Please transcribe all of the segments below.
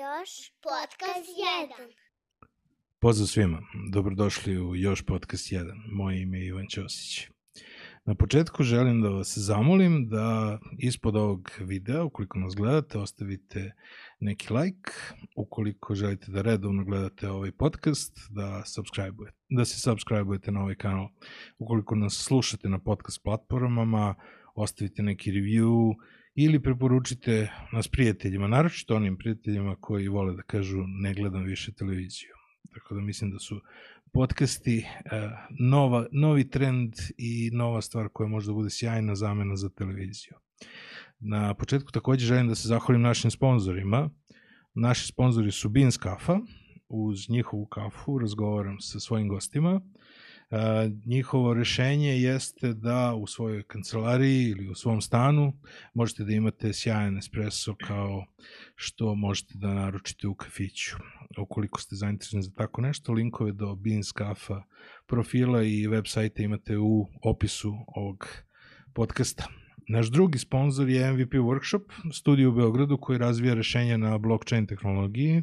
Još podcast 1. Pozdrav svima, dobrodošli u Još podcast 1. Moje ime je Ivan Ćosić. Na početku želim da vas zamolim da ispod ovog videa, ukoliko nas gledate, ostavite neki like. Ukoliko želite da redovno gledate ovaj podcast, da, subscribe da se subscribe na ovaj kanal. Ukoliko nas slušate na podcast platformama, ostavite neki review, ili preporučite nas prijateljima, naročito onim prijateljima koji vole da kažu ne gledam više televiziju. Tako da mislim da su podcasti uh, nova, novi trend i nova stvar koja može da bude sjajna zamena za televiziju. Na početku takođe želim da se zahvalim našim sponzorima. Naši sponzori su Beans Kafa. Uz njihovu kafu razgovaram sa svojim gostima njihovo rešenje jeste da u svojoj kancelariji ili u svom stanu možete da imate sjajan espresso kao što možete da naručite u kafiću. Ukoliko ste zainteresovani za tako nešto, linkove do Beans Kafa profila i web sajta imate u opisu ovog podcasta. Naš drugi sponsor je MVP Workshop, studij u Beogradu koji razvija rešenja na blockchain tehnologiji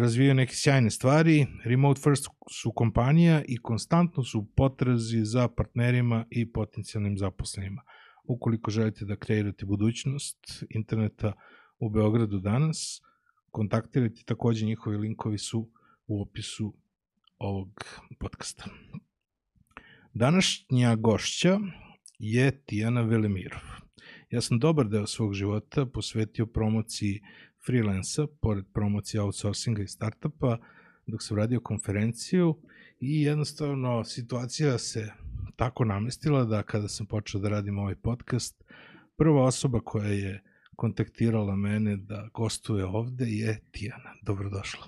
razvijaju neke sjajne stvari, Remote First su kompanija i konstantno su potrazi za partnerima i potencijalnim zaposlenima. Ukoliko želite da kreirate budućnost interneta u Beogradu danas, kontaktirajte, takođe njihovi linkovi su u opisu ovog podcasta. Današnja gošća je Tijana Velemirov. Ja sam dobar deo svog života posvetio promociji freelansa, pored promocije outsourcinga i startupa, dok sam radio konferenciju i jednostavno situacija se tako namestila da kada sam počeo da radim ovaj podcast, prva osoba koja je kontaktirala mene da gostuje ovde je Tijana. Dobrodošla.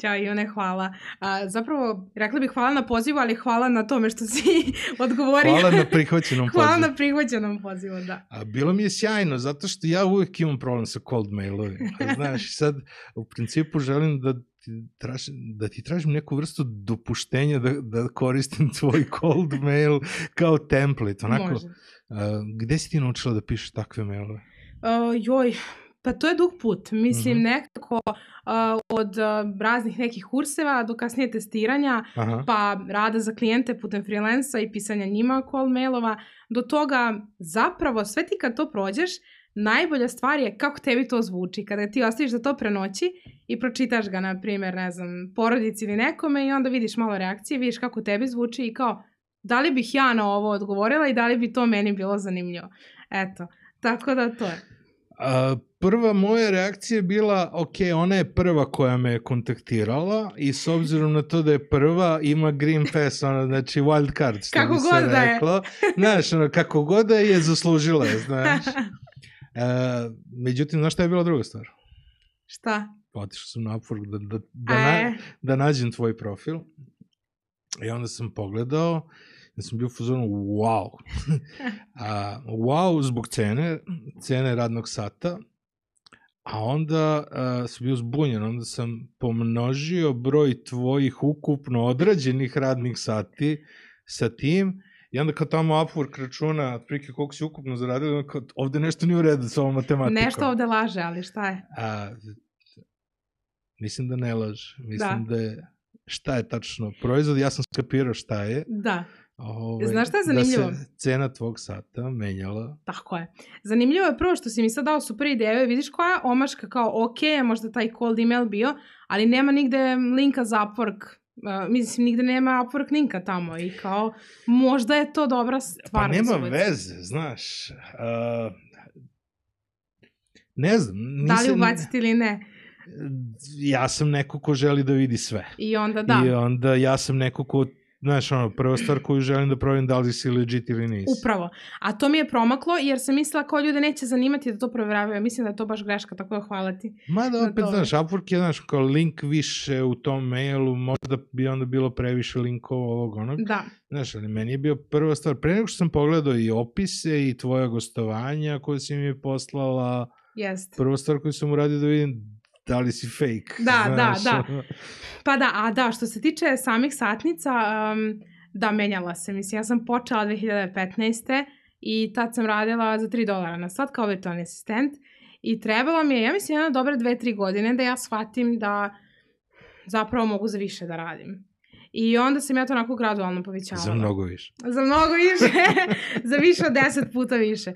Ćao Ivane, hvala. A, zapravo, rekla bih hvala na pozivu, ali hvala na tome što si odgovorio. Hvala na prihvaćenom pozivu. Hvala na prihvaćenom pozivu, da. A, bilo mi je sjajno, zato što ja uvek imam problem sa cold mailovima. Znaš, sad u principu želim da ti tražim, da ti tražim neku vrstu dopuštenja da, da koristim tvoj cold mail kao template. Onako, Može. A, gde si ti naučila da pišeš takve mailove? Uh, joj, pa to je dug put. Mislim, mm -hmm. nekako uh, od uh, raznih nekih kurseva do kasnije testiranja, Aha. pa rada za klijente putem freelansa i pisanja njima call mailova, do toga zapravo sve ti kad to prođeš, najbolja stvar je kako tebi to zvuči. Kada ti ostaviš da to prenoći i pročitaš ga, na primjer, ne znam, porodici ili nekome i onda vidiš malo reakcije, vidiš kako tebi zvuči i kao, da li bih ja na ovo odgovorila i da li bi to meni bilo zanimljivo. Eto, Tako da to je. A, prva moja reakcija je bila, ok, ona je prva koja me je kontaktirala i s obzirom na to da je prva, ima green pass, ona, znači wild card, što kako bi se god reklo. Da je. Znaš, ono, kako god da je, zaslužila je, znaš. E, međutim, znaš šta je bila druga stvar? Šta? Otišao sam na Upwork da, da, da, na, da nađem tvoj profil i onda sam pogledao da sam bio u fazonu wow. a, wow zbog cene, cene radnog sata, a onda a, sam bio zbunjen, onda sam pomnožio broj tvojih ukupno odrađenih radnih sati sa tim I onda kad tamo Upwork računa otprilike koliko si ukupno zaradio, kao, ovde nešto nije u redu sa ovom matematikom. Nešto ovde laže, ali šta je? A, mislim da ne laže. Mislim da. da je, šta je tačno proizvod, ja sam skapirao šta je. Da. Ove, Znaš šta je zanimljivo? Da se cena tvog sata menjala. Tako je. Zanimljivo je prvo što si mi sad dao super ideju vidiš koja je omaška kao ok, možda taj cold email bio, ali nema nigde linka za Upwork. Uh, mislim, nigde nema Upwork linka tamo i kao možda je to dobra stvar. Pa nema veze, znaš. Uh, ne znam. Nisam, da li ubaciti ili ne? Ja sam neko ko želi da vidi sve. I onda da. I onda ja sam neko ko Znaš, ono, prva stvar koju želim da provjerim da li si legit ili nisi. Upravo. A to mi je promaklo jer sam mislila kao ljude neće zanimati da to provjeravaju. Mislim da je to baš greška, tako da hvala ti. Ma da, opet, znaš, Upwork je, znaš, kao link više u tom mailu, možda bi onda bilo previše linkova ovog onog. Da. Znaš, ali meni je bio prva stvar, pre nego što sam pogledao i opise i tvoja gostovanja koje si mi poslala, Jest. prva stvar koju sam uradio da vidim da li si fake. Da, znaš. da, da. Pa da, a da, što se tiče samih satnica, um, da, menjala se. Mislim, ja sam počela 2015. i tad sam radila za 3 dolara na sat kao virtualni asistent I trebalo mi je, ja mislim, jedna dve, tri godine da ja shvatim da zapravo mogu za više da radim. I onda sam ja to onako gradualno povećavala. Za mnogo više. Za mnogo više. za više od deset puta više.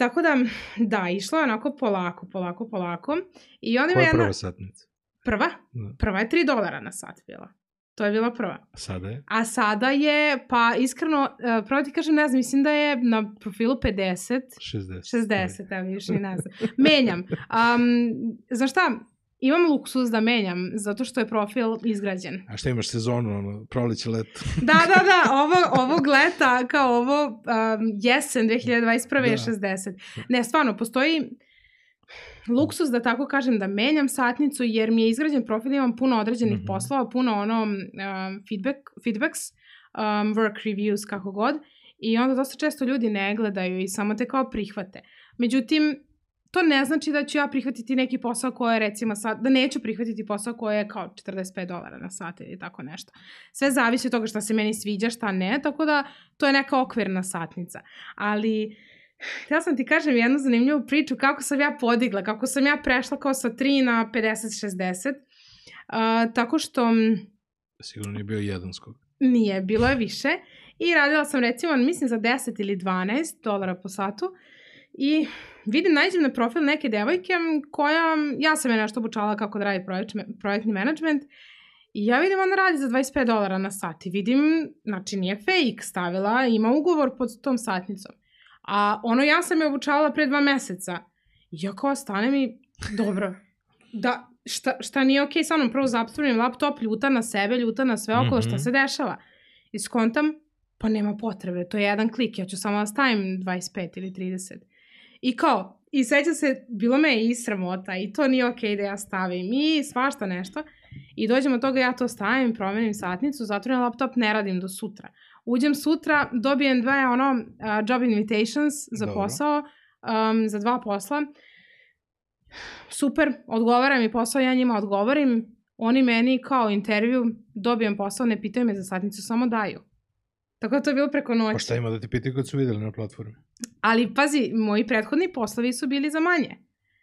Tako da, da, išlo je onako polako, polako, polako. I onda Koja je jedna... prva satnica? Prva? Da. Prva je 3 dolara na sat bila. To je bila prva. A sada je? A sada je, pa iskreno, uh, pravo ti kažem, ne znam, mislim da je na profilu 50, 60. 60, evo više ne znam. Menjam. Um, znaš šta, imam luksus da menjam, zato što je profil izgrađen. A šta imaš sezonu, ono, proleće, leto? Da, da, da, ovo, ovog leta, kao ovo um, jesen 2021. Da. je 60. Ne, stvarno, postoji luksus da tako kažem da menjam satnicu jer mi je izgrađen profil, imam puno određenih Mhm. poslova, puno ono um, feedback, feedbacks, um, work reviews, kako god. I onda dosta često ljudi ne gledaju i samo te kao prihvate. Međutim, to ne znači da ću ja prihvatiti neki posao koji je recimo sad, da neću prihvatiti posao koji je kao 45 dolara na sat ili tako nešto. Sve zavisi od toga šta se meni sviđa, šta ne, tako da to je neka okvirna satnica. Ali, htjela sam ti kažem jednu zanimljivu priču kako sam ja podigla, kako sam ja prešla kao sa 3 na 50-60, uh, tako što Sigurno nije bio jedan skok. nije, bilo je više. I radila sam recimo, mislim za 10 ili 12 dolara po satu. I vidim, nađem na profil neke devojke koja, ja sam je nešto obučala kako da radi projekt, projektni management. I ja vidim ona radi za 25 dolara na sat i vidim, znači nije fake stavila, ima ugovor pod tom satnicom. A ono ja sam je obučavala pre dva meseca. I ja kao stanem i, dobro, da, šta, šta nije okej sa mnom, prvo zapstavljam laptop, ljuta na sebe, ljuta na sve okolo, šta Mhm. se dešava. I skontam, pa nema potrebe, to je jedan klik, ja ću samo da stavim 25 ili 30. I kao, i seća se, bilo me je i sramota i to nije okej da ja stavim i svašta nešto. I dođem od toga, ja to stavim, promenim satnicu, zatvorim laptop, ne radim do sutra. Uđem sutra, dobijem dve ono, uh, job invitations za Dobro. posao, um, za dva posla. Super, odgovara mi posao, ja njima odgovorim, oni meni kao intervju, dobijem posao, ne pitaju me za satnicu, samo daju. Tako da to je bilo preko noći. Pa šta ima da ti pitaju kad su videli na platformi? Ali pazi, moji prethodni poslovi su bili za manje.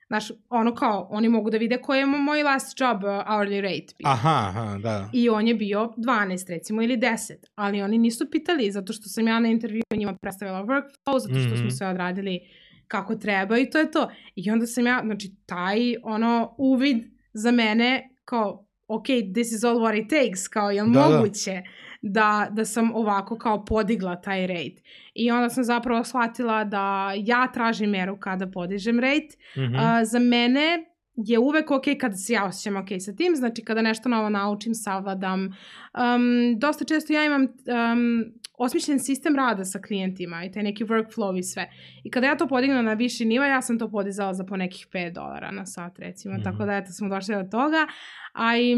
Znaš, ono kao, oni mogu da vide koji je moj last job uh, hourly rate bio. Aha, aha, da. I on je bio 12 recimo ili 10, ali oni nisu pitali zato što sam ja na intervju njima predstavila workflow, zato što Mhm. smo sve odradili kako treba i to je to. I onda sam ja, znači taj ono uvid za mene kao ok, this is all what it takes, kao je Da, da. moguće da, da sam ovako kao podigla taj rate. I onda sam zapravo shvatila da ja tražim meru kada podižem rate, Mhm. A, za mene je uvek ok kada se ja osjećam ok sa tim, znači kada nešto novo naučim, savladam. Um, dosta često ja imam um, osmišljen sistem rada sa klijentima i taj neki workflow i sve. I kada ja to podignem na viši nivo, ja sam to podizala za po nekih 5 dolara na sat recimo, Mhm. tako da eto smo došli do toga. A i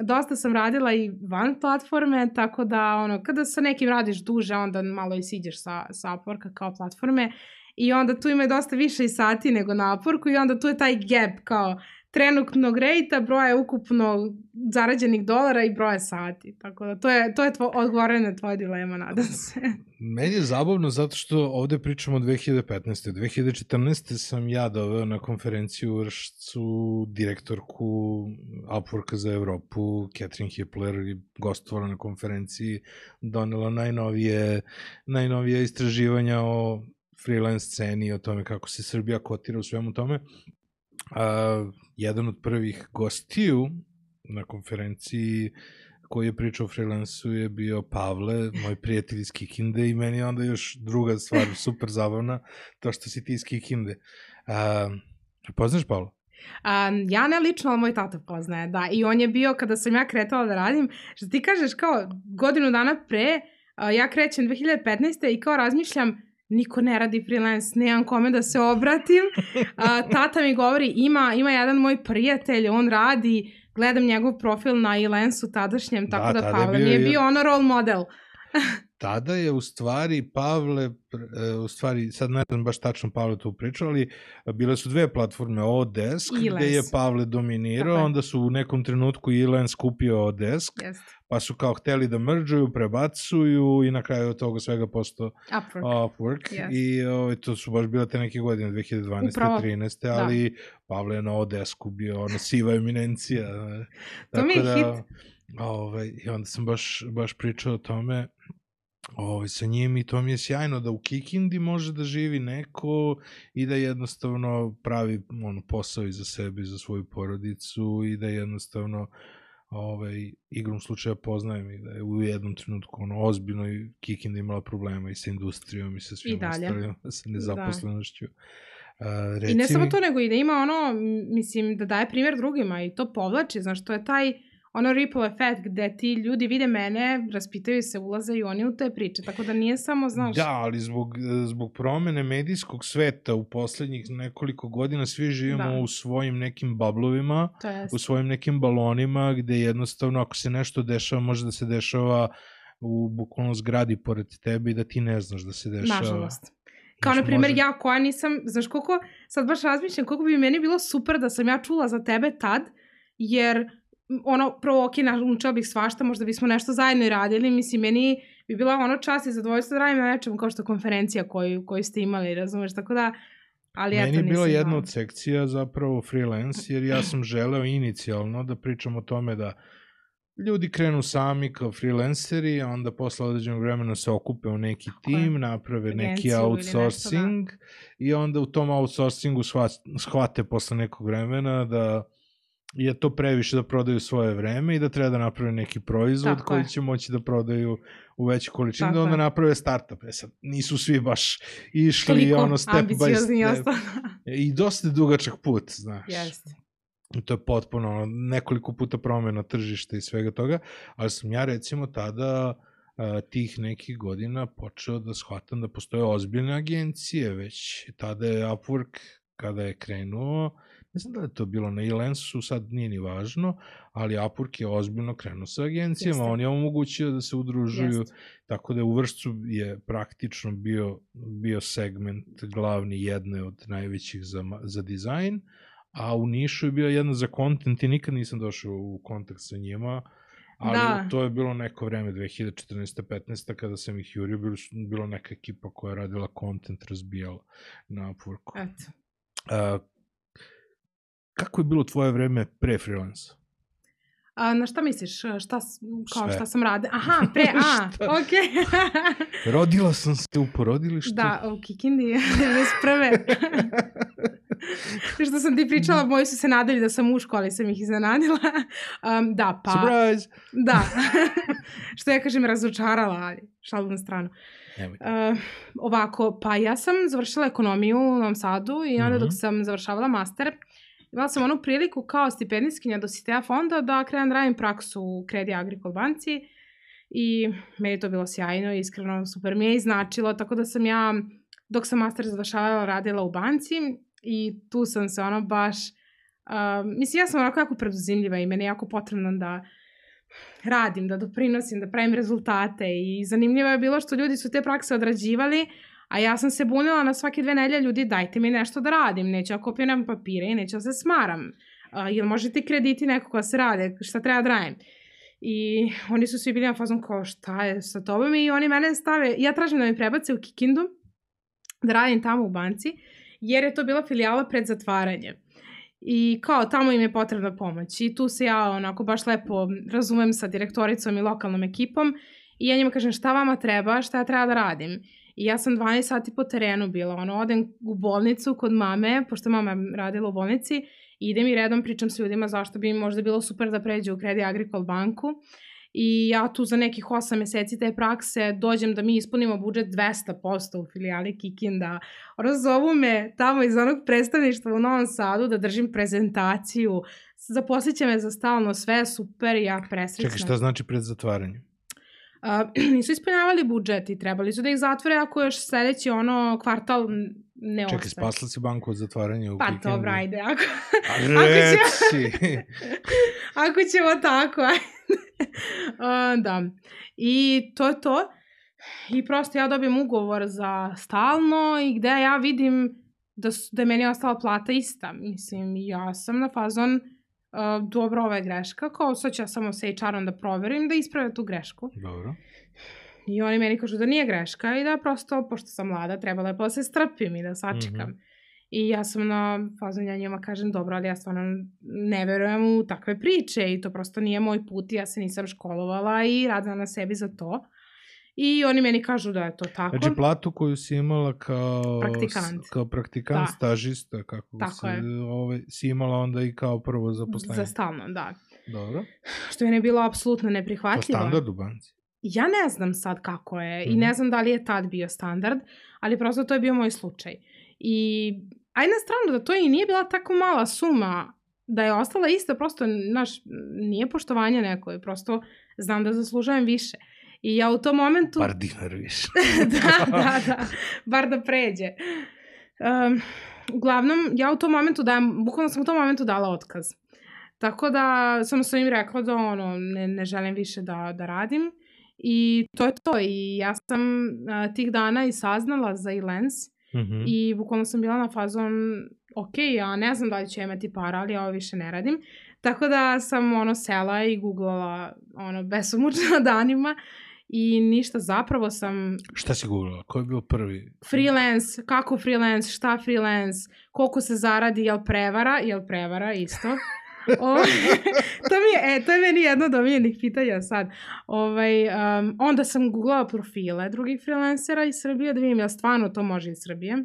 dosta sam radila i van platforme, tako da ono, kada sa nekim radiš duže, onda malo i siđeš sa, sa Upworka kao platforme i onda tu ima dosta više i sati nego na Upworku i onda tu je taj gap kao trenutnog rejta, broja ukupno zarađenih dolara i broja sati. Tako da to je, to je tvo, odgovoreno na tvoje dilema, nadam se. Meni je zabavno zato što ovde pričamo o 2015. 2014. sam ja doveo na konferenciju u Vršcu direktorku Upworka za Evropu, Catherine Hippler, i gostovala na konferenciji, donela najnovije, najnovije istraživanja o freelance sceni o tome kako se Srbija kotira u svemu tome. A, jedan od prvih gostiju na konferenciji koji je pričao o freelansu je bio Pavle, moj prijatelj iz Kikinde i meni je onda još druga stvar super zabavna, to što si ti iz Kikinde. A, poznaš Pavla? Um, ja ne lično, ali moj tata poznaje, da. I on je bio, kada sam ja kretala da radim, što ti kažeš kao godinu dana pre, uh, ja krećem 2015. i kao razmišljam, niko ne radi freelance, nemam kome da se obratim. A, tata mi govori, ima, ima jedan moj prijatelj, on radi, gledam njegov profil na Elensu tadašnjem, tako Da, da, Pavle bio mi je bio ono role model. Tada je u stvari Pavle, e, u stvari, sad ne znam baš tačno Pavle tu pričao, ali bile su dve platforme, Odesk, gde je Pavle dominirao, onda su u nekom trenutku Ilens kupio Odesk, yes. pa su kao hteli da mržuju, prebacuju i na kraju od toga svega posto Upwork. Upwork. Yes. I o, ovaj, to su baš bile te neke godine, 2012. Upravo, 13. Da. ali Pavle je na Odesku bio ona siva eminencija. to mi je da, hit. Ovaj, I onda sam baš, baš pričao o tome ovaj, sa njim i to mi je sjajno da u Kikindi može da živi neko i da jednostavno pravi ono, posao i za sebe i za svoju porodicu i da jednostavno ovaj, igrom slučaja poznajem i da je u jednom trenutku ono, ozbiljno i Kikinda imala problema i sa industrijom i sa svim ostalim, sa da. nezaposlenošću. Da. Uh, I ne samo to, nego i da ima ono, mislim, da daje primjer drugima i to povlači, znaš, to je taj ono ripple effect gde ti ljudi vide mene, raspitaju se, ulaze i oni u te priče, tako da nije samo, znaš... Da, ali zbog, zbog promene medijskog sveta u poslednjih nekoliko godina svi živimo da. u svojim nekim bablovima, u svojim nekim balonima, gde jednostavno ako se nešto dešava, može da se dešava u bukvalno zgradi pored tebe i da ti ne znaš da se dešava. Nažalost. Kao, na primjer, može... ja koja nisam, znaš koliko, sad baš razmišljam, koliko bi meni bilo super da sam ja čula za tebe tad, jer ono, prvo, ok, naučila bih svašta, možda bismo nešto zajedno i radili, mislim, meni bi bila ono čast i zadovoljstvo da radim na nečemu kao što konferencija koju, koju ste imali, razumeš, tako da, ali Meni eto, je bila jedna od sekcija zapravo freelance, jer ja sam želeo inicijalno da pričam o tome da ljudi krenu sami kao freelanceri, a onda posle određenog vremena se okupe u neki tim, naprave Agenciju neki outsourcing nešto, da. i onda u tom outsourcingu shvate posle nekog vremena da je to previše da prodaju svoje vreme i da treba da naprave neki proizvod Tako koji je. će moći da prodaju u veće količini, da onda je. naprave startup. E sad, nisu svi baš išli Toliko ono step by step. I dosta dugačak put, znaš. Jeste. I to je potpuno nekoliko puta promena tržišta i svega toga, ali sam ja recimo tada a, tih nekih godina počeo da shvatam da postoje ozbiljne agencije već. Tada je Upwork, kada je krenuo, ne znam da je to bilo na Elensu, sad nije ni važno, ali Upwork je ozbiljno krenuo sa agencijama, Jeste. on je omogućio da se udružuju, Jeste. tako da u vršcu je praktično bio, bio segment glavni jedne od najvećih za, za dizajn, a u Nišu je bio jedna za kontent i nikad nisam došao u kontakt sa njima, ali da. to je bilo neko vreme, 2014-15, kada sam ih jurio, bilo, bilo neka ekipa koja je radila kontent, razbijala na Upworku. Eto. Uh, Kako je bilo tvoje vreme pre freelansa? A, na šta misliš? Šta, kao Sve. šta sam radila? Aha, pre, a. Okay. Rodila sam se u porodilištu. Da, u Kikindi, iz prve. što sam ti pričala, moji su se nadali da sam muško, ali sam ih iznenadila. Um, da, pa... Surprise! Da. što ja kažem, razočarala, ali šalu na stranu. Uh, ovako, pa ja sam završila ekonomiju u Novom Sadu i onda mm -hmm. dok sam završavala master, imala sam onu priliku kao stipendijskinja do Sitea fonda da krenem da radim praksu u Kredi Agricole banci i meni je to bilo sjajno, iskreno super mi je iznačilo, tako da sam ja dok sam master završavala radila u banci i tu sam se ono baš, uh, mislim ja sam onako jako preduzimljiva i meni je jako potrebno da radim, da doprinosim, da pravim rezultate i zanimljivo je bilo što ljudi su te prakse odrađivali, A ja sam se bunila na svake dve nelje, ljudi dajte mi nešto da radim, neću da kopiram papire i neću da se smaram. Uh, jel možete krediti neko koja se rade, šta treba da radim? I oni su svi bili na fazom kao šta je sa tobom i oni mene stave, ja tražim da mi prebace u Kikindu, da radim tamo u banci, jer je to bila filijala pred zatvaranje. I kao tamo im je potrebna pomoć i tu se ja onako baš lepo razumem sa direktoricom i lokalnom ekipom i ja njima kažem šta vama treba, šta ja treba da radim. I ja sam 12 sati po terenu bila, ono, odem u bolnicu kod mame, pošto mama radila u bolnici, idem i redom pričam s ljudima zašto bi im možda bilo super da pređe u Credit Agricole banku. I ja tu za nekih 8 meseci te prakse dođem da mi ispunimo budžet 200% u filijali Kikinda. Razovu me tamo iz onog predstavništva u Novom Sadu da držim prezentaciju. Zaposliće me za stalno, sve super ja presrećna. Čekaj, šta znači pred zatvaranjem? nisu ispunjavali budžet i trebali su da ih zatvore ako još sledeći ono kvartal ne Čekaj, spasla si banku od zatvaranja u Pa dobro, ajde, ako, ako, ćemo, ako ćemo tako, ajde. uh, da. I to je to. I prosto ja dobijem ugovor za stalno i gde ja vidim da, su, da je meni ostala plata ista. Mislim, ja sam na fazon, uh, dobro, ova je greška, kao sad ću ja samo sa HR-om da proverim, da isprave tu grešku. Dobro. I oni meni kažu da nije greška i da prosto, pošto sam mlada, trebala je pa da se strpim i da sačekam. Mm -hmm. I ja sam na fazon, ja njima kažem, dobro, ali ja stvarno ne verujem u takve priče i to prosto nije moj put i ja se nisam školovala i radila na sebi za to. I oni meni kažu da je to tako. Znači platu koju si imala kao praktikant, kao praktikant da. stažista, kako tako se, je. ovaj, si imala onda i kao prvo zaposlenje. Za stalno, da. Dobro. Što je ne bilo apsolutno neprihvatljivo. To standard u banci? Ja ne znam sad kako je mm -hmm. i ne mhm. znam da li je tad bio standard, ali prosto to je bio moj slučaj. I aj na stranu da to i nije bila tako mala suma da je ostala ista, prosto, naš, nije poštovanje neko, prosto znam da zaslužujem više. I ja u tom momentu... Bar dinar više. da, da, da. Bar da pređe. Um, uglavnom, ja u tom momentu dajem, bukvalno sam u tom momentu dala otkaz. Tako da sam sa im rekla da ono, ne, ne želim više da, da radim. I to je to. I ja sam a, tih dana i saznala za Elens. Mm -hmm. I bukvalno sam bila na fazon, ok, ja ne znam da li ću imati para, ali ja ovo više ne radim. Tako da sam ono sela i googlala ono besomučno danima i ništa, zapravo sam... Šta si googlala? Ko je bio prvi? Freelance, kako freelance, šta freelance, koliko se zaradi, jel prevara, jel prevara isto. o, to, mi je, e, to je meni jedno od omiljenih pitanja sad. Ovaj, um, onda sam googlala profile drugih freelancera iz Srbije da vidim ja stvarno to može iz Srbije.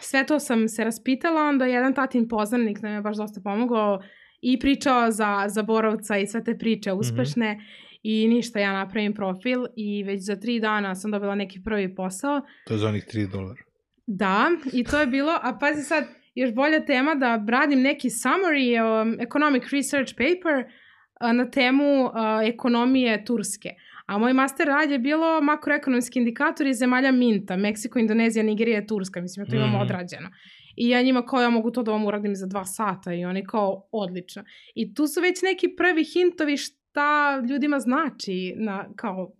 Sve to sam se raspitala, onda jedan tatin poznanik nam je baš dosta pomogao i pričao za, za borovca i sve te priče mhm. uspešne. Mm -hmm. I ništa, ja napravim profil i već za tri dana sam dobila neki prvi posao. To je za onih 3 dolara. Da, i to je bilo, a pazi sad, još bolja tema da radim neki summary, um, economic research paper uh, na temu uh, ekonomije Turske. A moj master rad je bilo makroekonomski indikatori zemalja Minta, Meksiko, Indonezija, Nigerija, Turska. Mislim, ja to imam mm. odrađeno. I ja njima kao ja mogu to da vam uradim za dva sata i oni kao odlično. I tu su već neki prvi hintovi šta ljudima znači na, kao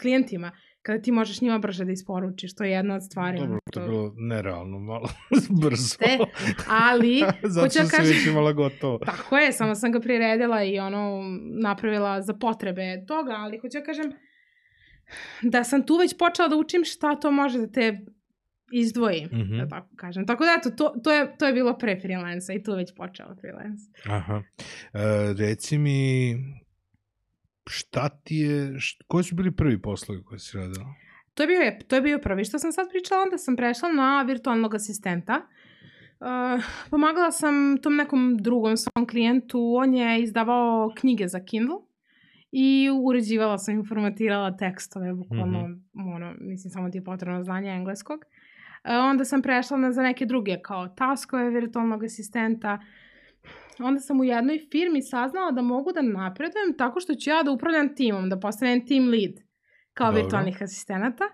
klijentima kada ti možeš njima brže da isporučiš, to je jedna od stvari. Dobro, to je bilo nerealno malo brzo. Te, ali... Zato što kažem, si već imala gotovo. Tako je, samo sam ga priredila i ono, napravila za potrebe toga, ali hoću da kažem da sam tu već počela da učim šta to može da te izdvoji, mm -hmm. da tako kažem. Tako da, eto, to, to, je, to je bilo pre freelansa i tu već počela freelance. Aha. E, reci mi, šta ti je, št, koji su bili prvi poslovi koje si radila? To je, bio, to je bio prvi što sam sad pričala, onda sam prešla na virtualnog asistenta. Uh, pomagala sam tom nekom drugom svom klijentu, on je izdavao knjige za Kindle i uređivala sam, informatirala tekstove, bukvalno, mm -hmm. ono, mislim, samo ti je potrebno znanje engleskog. Uh, onda sam prešla na, za neke druge, kao taskove virtualnog asistenta, onda sam u jednoj firmi saznala da mogu da napredujem tako što ću ja da upravljam timom, da postanem team lead kao Dobro. virtualnih asistenata.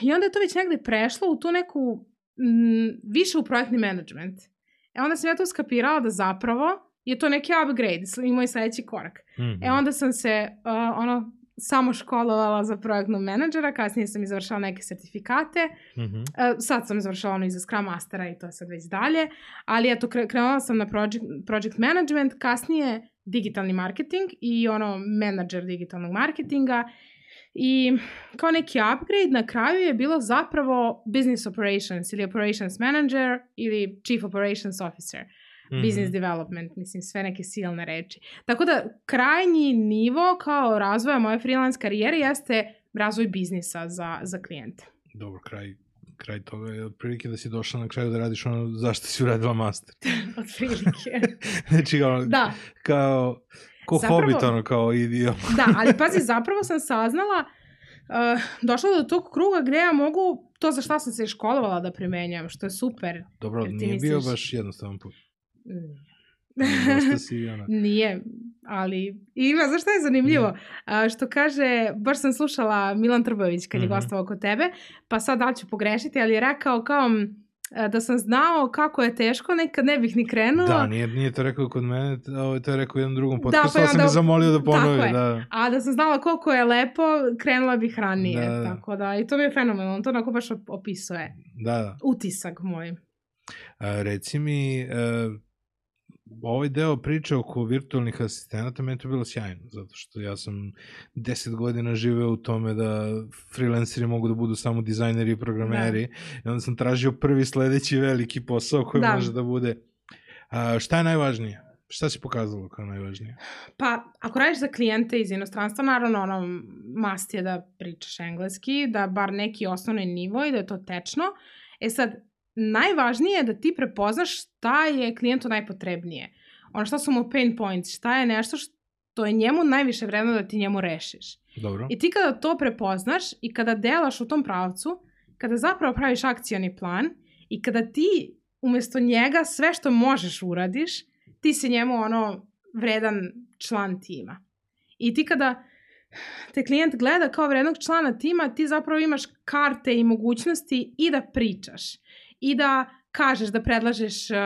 I onda je to već negde prešlo u tu neku m, više u projektni management. E onda sam ja to skapirala da zapravo je to neki upgrade i moj sledeći korak. Mm -hmm. E mhm. onda sam se uh, ono samo školovala za projektnog menadžera, kasnije sam izvršala neke sertifikate, mm -hmm. uh, sad sam izvršala ono iza Scrum Mastera i to je sad već dalje, ali eto, kre krenula sam na project, project management, kasnije digitalni marketing i ono menadžer digitalnog marketinga i kao neki upgrade na kraju je bilo zapravo business operations ili operations manager ili chief operations officer. Mm -hmm. business development, mislim, sve neke silne reči. Tako da, krajnji nivo kao razvoja moje freelance karijere jeste razvoj biznisa za, za klijente. Dobro, kraj kraj toga je otprilike da si došla na kraju da radiš ono zašto si uradila master. otprilike. znači, ono, da. kao, ko zapravo, hobit, ono, kao idio. da, ali pazi, zapravo sam saznala, uh, došla do tog kruga gde ja mogu to za šta sam se školovala da primenjam, što je super. Dobro, nije misliš... bio baš jednostavan put. Si, ona... Nije, ali ima, znaš šta je zanimljivo? Mm. A, što kaže, baš sam slušala Milan Trbović kad je mm -hmm. gostovao kod tebe, pa sad da ću pogrešiti, ali je rekao kao, E, da sam znao kako je teško, nekad ne bih ni krenula. Da, nije, nije to rekao kod mene, to je rekao u jednom drugom da, podcastu, da, pa sam ga zamolio da ponovi. Tako je. Da. A da sam znala koliko je lepo, krenula bih ranije. Da, da. Tako da, i to mi je fenomenalno, to onako baš opisuje. Da, da. Utisak moj. A, reci mi, a, e, ovaj deo priče oko virtualnih asistenata meni to bilo sjajno, zato što ja sam 10 godina živeo u tome da freelanceri mogu da budu samo dizajneri i programeri da. i onda sam tražio prvi sledeći veliki posao koji da. može da bude. A, šta je najvažnije? Šta si pokazalo kao najvažnije? Pa, ako radiš za klijente iz inostranstva, naravno, ono, mast je da pričaš engleski, da bar neki osnovni nivo i da je to tečno. E sad, najvažnije je da ti prepoznaš šta je klijentu najpotrebnije. Ono šta su mu pain points, šta je nešto što je njemu najviše vredno da ti njemu rešiš. Dobro. I ti kada to prepoznaš i kada delaš u tom pravcu, kada zapravo praviš akcioni plan i kada ti umesto njega sve što možeš uradiš, ti si njemu ono vredan član tima. I ti kada te klijent gleda kao vrednog člana tima, ti zapravo imaš karte i mogućnosti i da pričaš i da kažeš, da predlažeš um,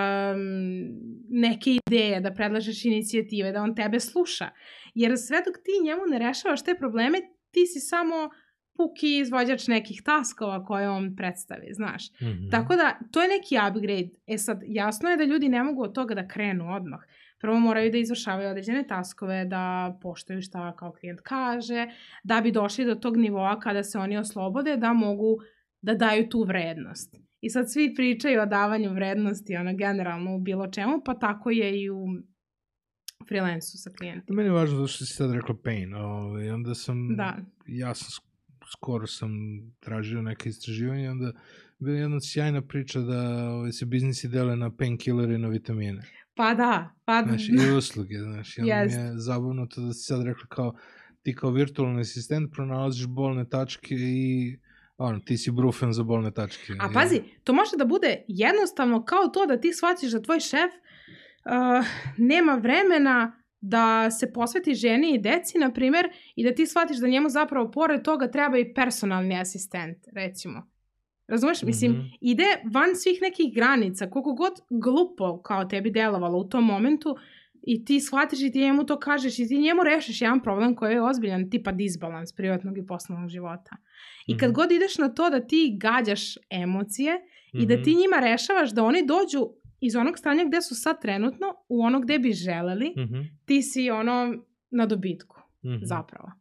neke ideje, da predlažeš inicijative, da on tebe sluša. Jer sve dok ti njemu ne rešavaš te probleme, ti si samo puki izvođač nekih taskova koje on predstavi, znaš. Mm -hmm. Tako da, to je neki upgrade. E sad, jasno je da ljudi ne mogu od toga da krenu odmah. Prvo moraju da izvršavaju određene taskove, da poštuju šta kao klijent kaže, da bi došli do tog nivoa kada se oni oslobode, da mogu da daju tu vrednost. I sad svi pričaju o davanju vrednosti, ono, generalno u bilo čemu, pa tako je i u freelansu sa klijentima. Meni je važno da što si sad rekla pain, ovaj, onda sam, da. ja sam skoro sam tražio neke istraživanje, onda bila jedna sjajna priča da ovaj, se biznisi dele na painkiller i na vitamine. Pa da, pa da. Znaš, i usluge, znaš, i onda yes. mi je zabavno to da si sad rekla kao, ti kao virtualni asistent pronalaziš bolne tačke i ono, ti si brufen za bolne tačke. A pazi, to može da bude jednostavno kao to da ti shvatiš da tvoj šef uh, nema vremena da se posveti ženi i deci, na primer, i da ti shvatiš da njemu zapravo pored toga treba i personalni asistent, recimo. Razumeš? Mislim, mm -hmm. ide van svih nekih granica, koliko god glupo kao tebi delovalo u tom momentu, i ti shvatiš i ti njemu to kažeš i ti njemu rešiš jedan problem koji je ozbiljan, tipa disbalans privatnog i poslovnog života. I kad mm -hmm. god ideš na to da ti gađaš emocije mm -hmm. i da ti mhm. njima rešavaš da oni dođu iz onog stanja gde su sad trenutno u ono gde bi želeli, mm -hmm. ti si ono na dobitku, mm -hmm. zapravo.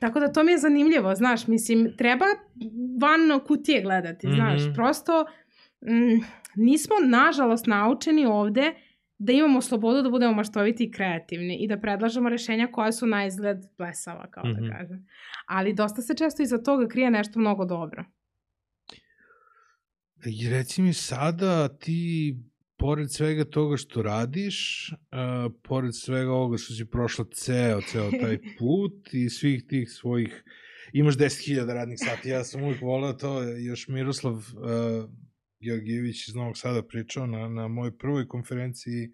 Tako da to mi je zanimljivo, znaš, mislim, treba van kutije gledati, mm -hmm. znaš, prosto mm, nismo, nažalost, naučeni ovde da imamo slobodu da budemo maštoviti i kreativni i da predlažemo rešenja koja su na izgled blesava, kao mm -hmm. da mhm. kažem. Ali dosta se često iza toga krije nešto mnogo dobro. I reci mi sada ti pored svega toga što radiš, uh, pored svega ovoga što si prošla ceo, ceo taj put i svih tih svojih, imaš 10.000 radnih sati, ja sam uvijek volao to, još Miroslav uh, Georgijević iz Novog Sada pričao na, na mojoj prvoj konferenciji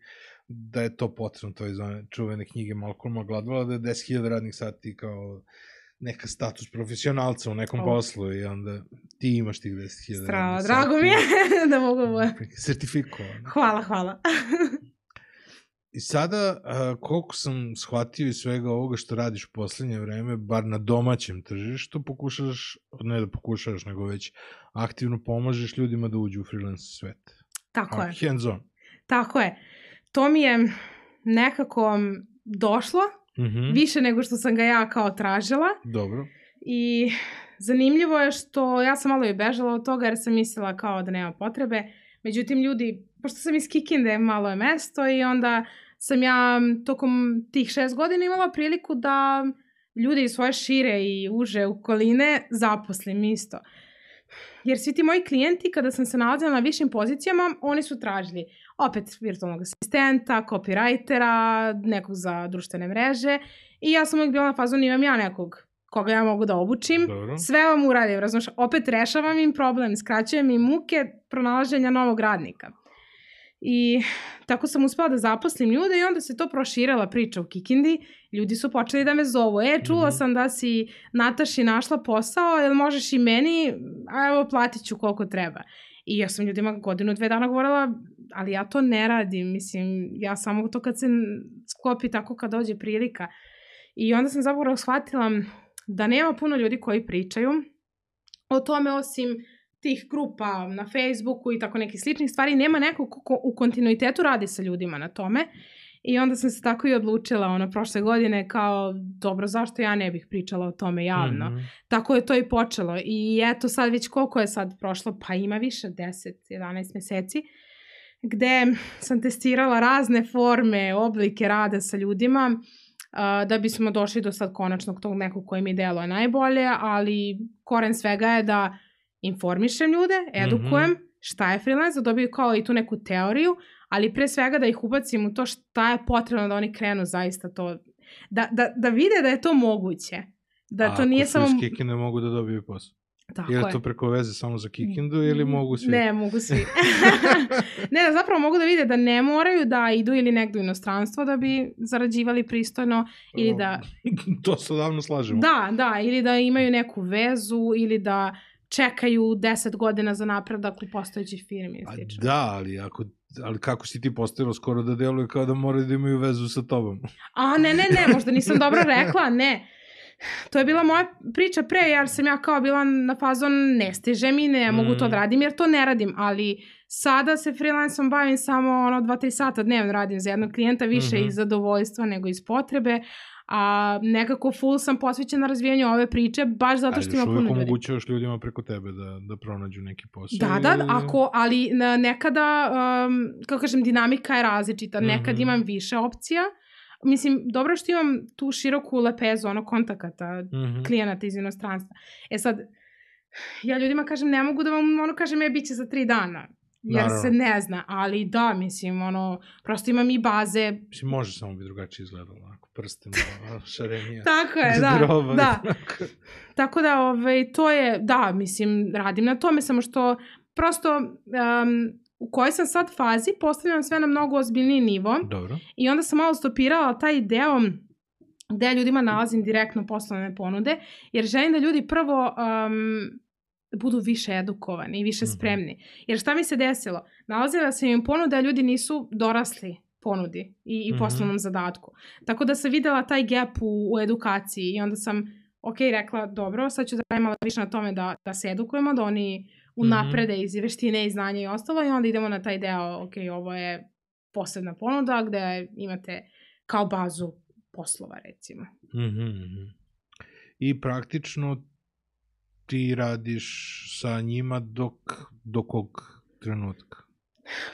da je to potrebno, to iz one čuvene knjige Malcolma Gladwella, da je 10.000 radnih sati kao neka status profesionalca u nekom oh. poslu i onda ti imaš tih 10.000 Strava, drago mi je da mogu moje. Sertifikovan. Hvala, hvala. I sada, a, koliko sam shvatio iz svega ovoga što radiš u poslednje vreme, bar na domaćem tržištu, pokušaš, ne da pokušaš, nego već aktivno pomažeš ljudima da uđu u freelance svet. Tako a, je. Hands on. Tako je. To mi je nekako došlo, mm -hmm. više nego što sam ga ja kao tražila. Dobro. I zanimljivo je što ja sam malo i bežala od toga jer sam mislila kao da nema potrebe. Međutim, ljudi, pošto sam iz Kikinde, malo je mesto i onda sam ja tokom tih šest godina imala priliku da ljude iz svoje šire i uže okoline zaposlim isto. Jer svi ti moji klijenti, kada sam se nalazila na višim pozicijama, oni su tražili opet virtualnog asistenta, copywritera, nekog za društvene mreže i ja sam uvijek bila na fazonu imam ja nekog koga ja mogu da obučim, Dobro. sve vam uradim, razumiješ, opet rešavam im problem, skraćujem im muke pronalaženja novog radnika. I tako sam uspela da zaposlim ljude i onda se to proširala priča u Kikindi. Ljudi su počeli da me zovu. E, čula mm -hmm. sam da si Nataši našla posao, jel možeš i meni? A evo, platit ću koliko treba. I ja sam ljudima godinu, dve dana govorila, ali ja to ne radim. Mislim, ja samo to kad se sklopi tako kad dođe prilika. I onda sam zapravo shvatila da nema puno ljudi koji pričaju o tome osim tih grupa na Facebooku i tako nekih sličnih stvari, nema neko ko u kontinuitetu radi sa ljudima na tome. I onda sam se tako i odlučila, ono, prošle godine kao, dobro, zašto ja ne bih pričala o tome javno? Mm -hmm. Tako je to i počelo. I eto sad već koliko je sad prošlo, pa ima više, 10, 11 meseci, gde sam testirala razne forme, oblike rada sa ljudima, uh, da bismo došli do sad konačnog tog nekog koji mi deluje najbolje, ali koren svega je da informišem ljude, edukujem, mm -hmm. šta je freelance, da dobiju kao i tu neku teoriju, ali pre svega da ih ubacim u to šta je potrebno da oni krenu zaista to, da, da, da vide da je to moguće. Da A to nije samo... A ako ne mogu da dobiju posao? Tako ili je to preko veze samo za Kikindu ili mogu svi? Ne, mogu svi. ne, da zapravo mogu da vide da ne moraju da idu ili negdje u inostranstvo da bi zarađivali pristojno ili da... to se odavno slažemo. Da, da, ili da imaju neku vezu ili da čekaju 10 godina za napredak u postojećih firmi. A da, ali, ako, ali kako si ti postavila skoro da deluje kao da moraju da imaju vezu sa tobom? A ne, ne, ne, možda nisam dobro rekla, ne. To je bila moja priča pre, jer sam ja kao bila na fazon ne stiže mi, ne mogu mm. to da radim, jer to ne radim, ali sada se freelanceom bavim samo ono 2-3 sata dnevno radim za jednog klijenta, više mm -hmm. iz zadovoljstva nego iz potrebe, a nekako full sam posvećena razvijanju ove priče, baš zato što ima puno ljudi. Ali omogućavaš ljudima preko tebe da, da pronađu neki posao? Da, da, ako, ali nekada, um, kako kažem, dinamika je različita. Nekad mm -hmm. imam više opcija, Mislim, dobro što imam tu široku lepezu, ono, kontakata, mm -hmm. klijenata iz inostranstva. E sad, ja ljudima kažem, ne mogu da vam, ono, kažem, je, bit će za tri dana jer Naravno. se ne zna, ali da, mislim, ono, prosto imam i baze. Mislim, može samo bi drugačije izgledalo, onako, prsten, šarenija. Tako je, da, droba, da. Tako da, ovaj, to je, da, mislim, radim na tome, samo što prosto um, u kojoj sam sad fazi postavljam sve na mnogo ozbiljniji nivo. Dobro. I onda sam malo stopirala taj deo gde ljudima nalazim direktno poslovne ponude, jer želim da ljudi prvo um, budu više edukovani i više mhm. spremni. Jer šta mi se desilo? Nalazila sam im ponuda, ljudi nisu dorasli ponudi i, i mhm. poslovnom mm -hmm. zadatku. Tako da sam videla taj gap u, u edukaciji i onda sam, ok, rekla, dobro, sad ću da radim malo više na tome da, da se edukujemo, da oni unaprede mm -hmm. iz veštine i znanja i ostalo i onda idemo na taj deo, ok, ovo je posebna ponuda gde imate kao bazu poslova, recimo. Mm -hmm. I praktično ti radiš sa njima dok, do kog trenutka?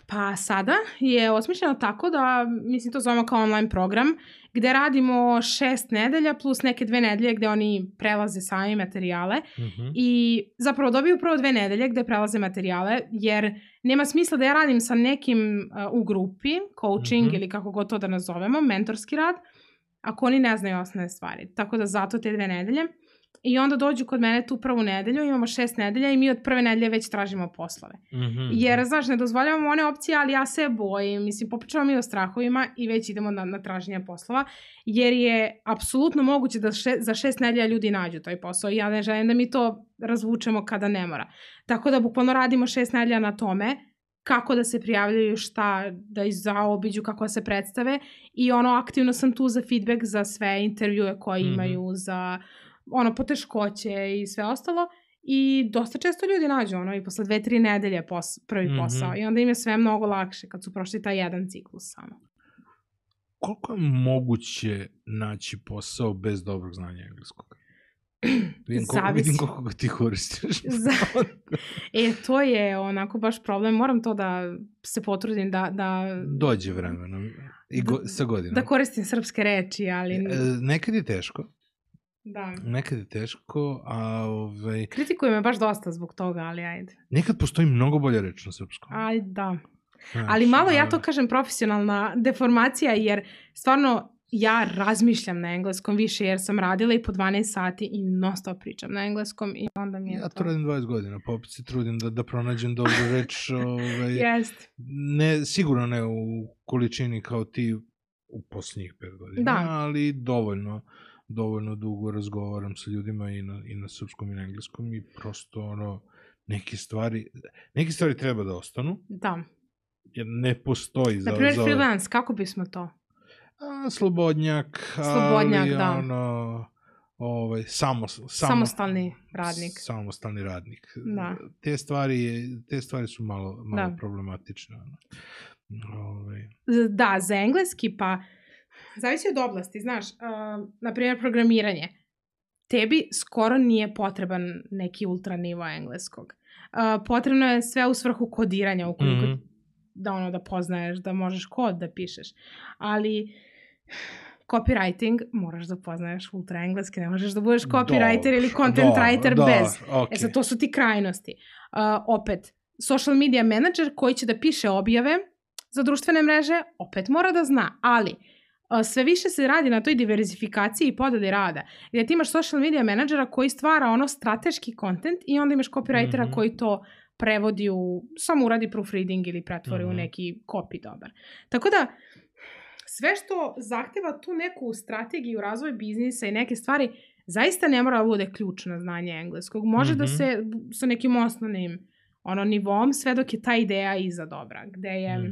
Pa sada je osmišljeno tako da, mislim to zovemo kao online program, gde radimo šest nedelja plus neke dve nedelje gde oni prelaze sami materijale uh mhm. -huh. i zapravo dobiju prvo dve nedelje gde prelaze materijale jer nema smisla da ja radim sa nekim uh, u grupi, coaching uh mhm. -huh. ili kako god to da nazovemo, mentorski rad, ako oni ne znaju osnovne stvari. Tako da zato te dve nedelje. I onda dođu kod mene tu prvu nedelju, imamo šest nedelja i mi od prve nedelje već tražimo poslove. Mm -hmm. Jer, znaš, ne dozvoljavamo one opcije, ali ja se bojim, mislim, popričavamo mi o strahovima i već idemo na, na traženje poslova, jer je apsolutno moguće da še, za šest nedelja ljudi nađu taj posao i ja ne želim da mi to razvučemo kada ne mora. Tako da bukvalno radimo šest nedelja na tome, kako da se prijavljaju, šta da zaobiđu, kako da se predstave i ono, aktivno sam tu za feedback za sve intervjue koje mm -hmm. imaju, za ono, poteškoće i sve ostalo. I dosta često ljudi nađu ono i posle dve, tri nedelje pos, prvi mm -hmm. posao. I onda im je sve mnogo lakše kad su prošli taj jedan ciklus samo. Koliko je moguće naći posao bez dobrog znanja engleskog? Vidim koliko, Zavisi. vidim koliko ga ti koristiš. Za... e, to je onako baš problem. Moram to da se potrudim da... da... Dođe vremenom i go, sa godinom. Da koristim srpske reči, ali... E, nekad je teško. Da. Nekad je teško, a... Ovaj... Kritikuju me baš dosta zbog toga, ali ajde. Nekad postoji mnogo bolja reč na srpskom. Aj, da. Znači, ali malo, ja to kažem, profesionalna deformacija, jer stvarno ja razmišljam na engleskom više jer sam radila i po 12 sati i non stop pričam na engleskom i onda mi je ja to... to radim 20 godina, pa opet se trudim da, da pronađem dobru reč. Ovaj, Jest. ne, sigurno ne u količini kao ti u posljednjih 5 godina, Da. ali dovoljno dovoljno dugo razgovaram sa ljudima i na, i na srpskom i na engleskom i prosto ono, neke stvari, neke stvari treba da ostanu, Da. jer ne postoji za... Naprimjer, za freelance, kako bismo to? A, slobodnjak, Slobodnjak, ali da. ono, ovaj, samo, samo, Samostalni radnik. Samostalni radnik. Da. Te stvari, je- te stvari su malo, malo Da. problematične. Ono. Ovaj, Da, za engleski pa zavisi od oblasti, znaš, uh, na primjer programiranje. Tebi skoro nije potreban neki ultra nivo engleskog. Uh, potrebno je sve u svrhu kodiranja ukoliko Mhm. da ono da poznaješ, da možeš kod da pišeš. Ali copywriting moraš da poznaješ ultra engleski, ne možeš da budeš copywriter ili content dobro, writer dobro, bez. okej. E sad, to su ti krajnosti. Uh, opet, social media manager koji će da piše objave za društvene mreže, opet mora da zna, ali sve više se radi na toj diverzifikaciji i podeli rada. Gdje ti imaš social media menadžera koji stvara ono strateški kontent i onda imaš copywritera Mhm. koji to prevodi u, samo uradi proofreading ili pretvori u Mhm. neki copy dobar. Tako da, sve što zahteva tu neku strategiju, razvoj biznisa i neke stvari, zaista ne mora da bude ključno znanje engleskog. Može da Mhm. se sa nekim osnovnim ono, nivom, sve dok je ta ideja iza dobra, gde je um,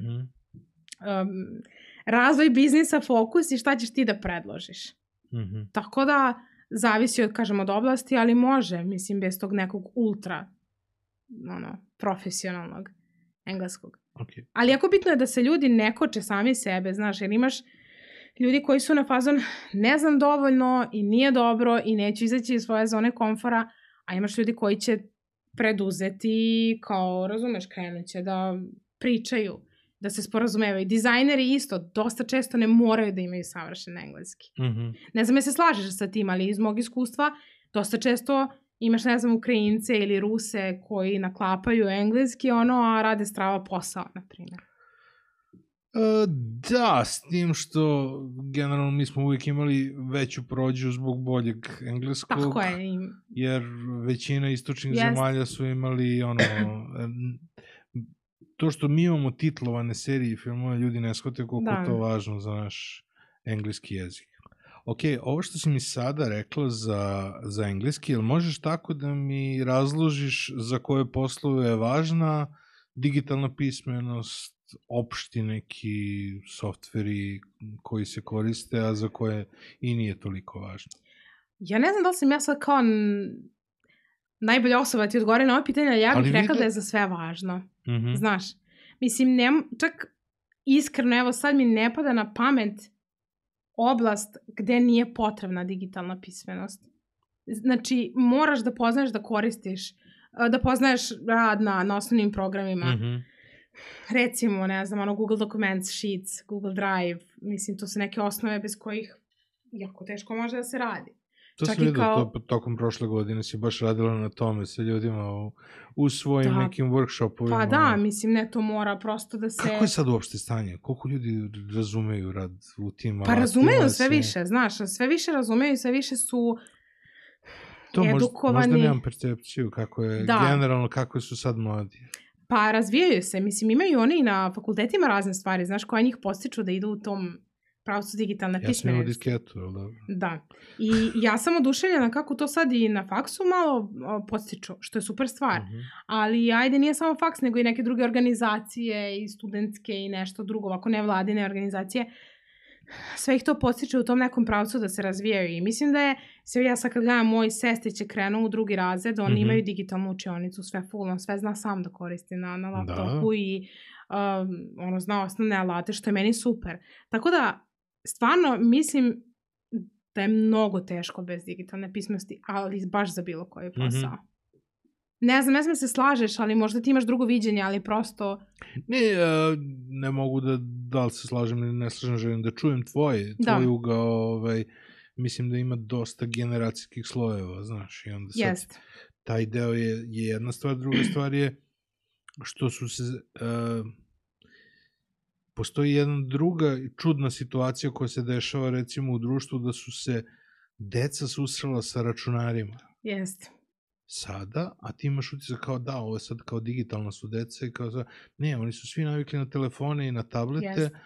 razvoj biznisa fokus i šta ćeš ti da predložiš. Mhm. Tako da, zavisi od, kažem, od oblasti, ali može, mislim, bez tog nekog ultra, ono, profesionalnog engleskog. okej. Ali jako bitno je da se ljudi ne koče sami sebe, znaš, jer imaš ljudi koji su na fazon ne znam dovoljno i nije dobro i neću izaći iz svoje zone komfora, a imaš ljudi koji će preduzeti kao, razumeš, krenut će da pričaju, da se sporazumevaju. Dizajneri isto, dosta često ne moraju da imaju savršen engleski. Mhm. Ne znam je se slažeš sa tim, ali iz mog iskustva dosta često imaš, ne znam, Ukrajince ili Ruse koji naklapaju engleski, ono, a rade strava posao, na primjer. E, da, s tim što generalno mi smo uvijek imali veću prođu zbog boljeg engleskog. Tako je. jer većina istočnih Jest. zemalja su imali ono to što mi imamo titlovane serije i filmove ljudi ne shvate koliko Da. je to važno za naš engleski jezik. Ok, ovo što si mi sada rekla za, za engleski, jel možeš tako da mi razložiš za koje poslove je važna digitalna pismenost, opšti neki softveri koji se koriste, a za koje i nije toliko važno? Ja ne znam da li sam ja sad kao najbolja osoba ti odgovori na ovo pitanje, ali ja bih rekla da je za sve važno. Mhm. Znaš, mislim, ne, čak iskreno, evo sad mi ne pada na pamet oblast gde nije potrebna digitalna pismenost. Znači, moraš da poznaješ da koristiš, da poznaješ rad na, na osnovnim programima. Mhm. Recimo, ne znam, ono Google Documents, Sheets, Google Drive, mislim, to su neke osnove bez kojih jako teško može da se radi. To Čak sam vidio, kao- to, tokom prošle godine si baš radila na tome sa ljudima u, u svojim Da. nekim workshopovima. Pa da, mislim, ne, to mora prosto da se... Kako je sad uopšte stanje? Koliko ljudi razumeju rad u tim Pa razumeju sve se- više, znaš, sve više razumeju i sve više su To možda, možda edukovani. nemam percepciju kako je, Da. generalno kako su sad mladi. Pa razvijaju se, mislim imaju oni i na fakultetima razne stvari, znaš, koje njih postiču da idu u tom pravcu digitalne Ja sam imao pismenosti. disketu, ali dobro. Da. I ja sam oduševljena kako to sad i na faksu malo postiču, što je super stvar. Mhm. Ali ajde, nije samo faks, nego i neke druge organizacije i studentske i nešto drugo, ovako nevladine organizacije. Sve ih to postiče u tom nekom pravcu da se razvijaju. I mislim da je, sve ja sad kad gledam, moj sestrić je krenuo u drugi razred, oni Mhm. imaju digitalnu učionicu, sve full, on sve zna sam da koristi na, na laptopu i um, ono, zna osnovne alate, što je meni super. Tako da, stvarno, mislim da je mnogo teško bez digitalne pismenosti, ali baš za bilo koji posao. Ne znam, ne znam da se slažeš, ali možda ti imaš drugo viđenje, ali prosto... Ne, ne mogu da, da li se slažem ili ne slažem, želim da čujem tvoje, Da. tvoj ugao, ovaj, mislim da ima dosta generacijskih slojeva, znaš, i onda sad Jest. taj deo je, je jedna stvar, druga stvar je što su se uh, postoji jedna druga čudna situacija koja se dešava recimo u društvu da su se deca susrela sa računarima. Jeste. Sada, a ti imaš utisak kao da, ovo je sad kao digitalna su deca i kao sad, ne, oni su svi navikli na telefone i na tablete, yes.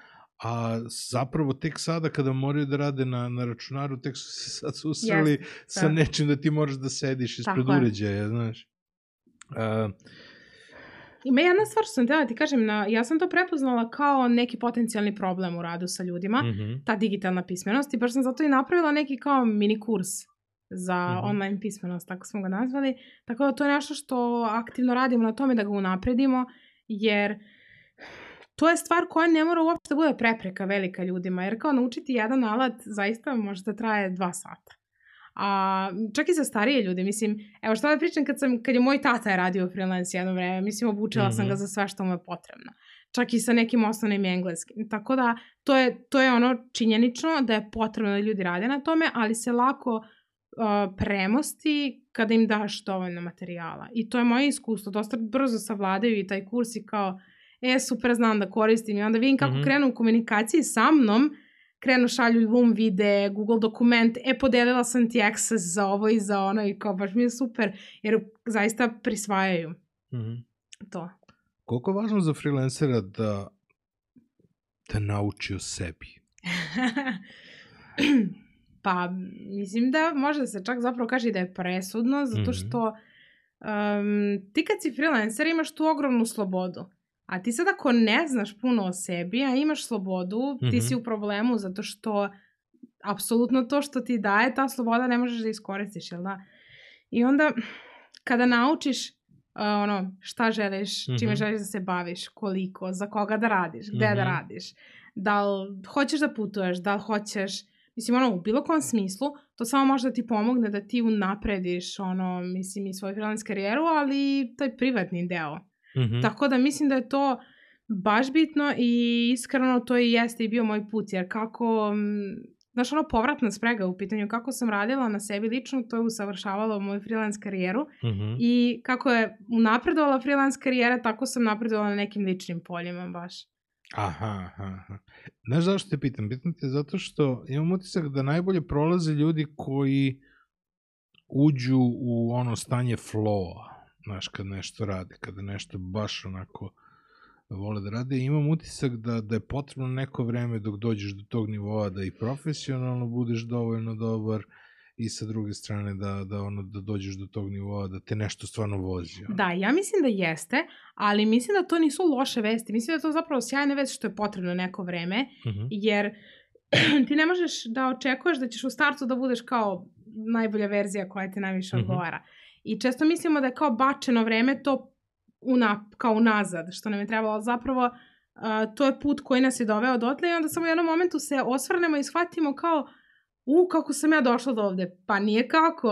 a zapravo tek sada kada moraju da rade na, na računaru, tek su se sad susreli yes. sa nečim da ti moraš da sediš ispred Tako uređaja, znaš. Uh, Ima jedna stvar što sam htjela da ti kažem, na, ja sam to prepoznala kao neki potencijalni problem u radu sa ljudima, mm -hmm. ta digitalna pismenost i baš sam zato i napravila neki kao mini kurs za mm -hmm. online pismenost, tako smo ga nazvali. Tako da to je nešto što aktivno radimo na tome da ga unapredimo, jer to je stvar koja ne mora uopšte da bude prepreka velika ljudima, jer kao naučiti jedan alat zaista može da traje dva sata. A čak i za starije ljude, mislim, evo šta da pričam kad, sam, kad je moj tata je radio freelance jedno vreme, mislim, obučila mm -hmm. sam ga mhm. za sve što mu je potrebno. Čak i sa nekim osnovnim engleskim. Tako da, to je, to je ono činjenično da je potrebno da ljudi rade na tome, ali se lako uh, premosti kada im daš dovoljno materijala. I to je moje iskustvo. Dosta brzo savladaju i taj kurs i kao, e, super, znam da koristim. I onda vidim kako mm -hmm. krenu u komunikaciji sa mnom, krenu šalju Loom vide, Google dokument, e, podelila sam ti access za ovo i za ono i kao, baš mi je super, jer zaista prisvajaju mm -hmm. to. Koliko je važno za freelancera da, da nauči o sebi? pa, mislim da može se čak zapravo kaže da je presudno, zato mhm. što um, ti kad si freelancer imaš tu ogromnu slobodu. A ti sad ako ne znaš puno o sebi, a imaš slobodu, mm -hmm. ti si mhm. u problemu zato što apsolutno to što ti daje, ta sloboda ne možeš da iskoristiš, jel da? I onda kada naučiš uh, ono šta želiš, mm -hmm. čime želiš da se baviš, koliko, za koga da radiš, gde mm -hmm. da mhm. radiš, da li hoćeš da putuješ, da li hoćeš, mislim ono u bilo kom smislu, to samo može da ti pomogne da ti unaprediš ono, mislim i svoju freelance karijeru, ali taj privatni deo -hmm. Tako da mislim da je to baš bitno i iskreno to i jeste i bio moj put, jer kako, znaš ono povratna sprega u pitanju kako sam radila na sebi lično, to je usavršavalo moju freelance karijeru mm -hmm. i kako je napredovala freelance karijera, tako sam napredovala na nekim ličnim poljima baš. Aha, aha, aha. Znaš zašto te pitam? Pitam te zato što imam utisak da najbolje prolaze ljudi koji uđu u ono stanje flowa znaš, kad nešto rade, kada nešto baš onako vole da rade. Imam utisak da, da je potrebno neko vreme dok dođeš do tog nivoa da i profesionalno budeš dovoljno dobar i sa druge strane da, da, ono, da dođeš do tog nivoa da te nešto stvarno vozi. Ono. Da, ja mislim da jeste, ali mislim da to nisu loše vesti. Mislim da je to zapravo sjajna vest što je potrebno neko vreme, uh mhm. -huh. jer ti ne možeš da očekuješ da ćeš u startu da budeš kao najbolja verzija koja ti najviše uh mhm. -huh. odgovara. I često mislimo da je kao bačeno vreme to una, kao unazad, što nam je trebalo. Zapravo, uh, to je put koji nas je doveo dotle i onda samo u jednom momentu se osvrnemo i shvatimo kao u, kako sam ja došla do ovde. Pa nije kako,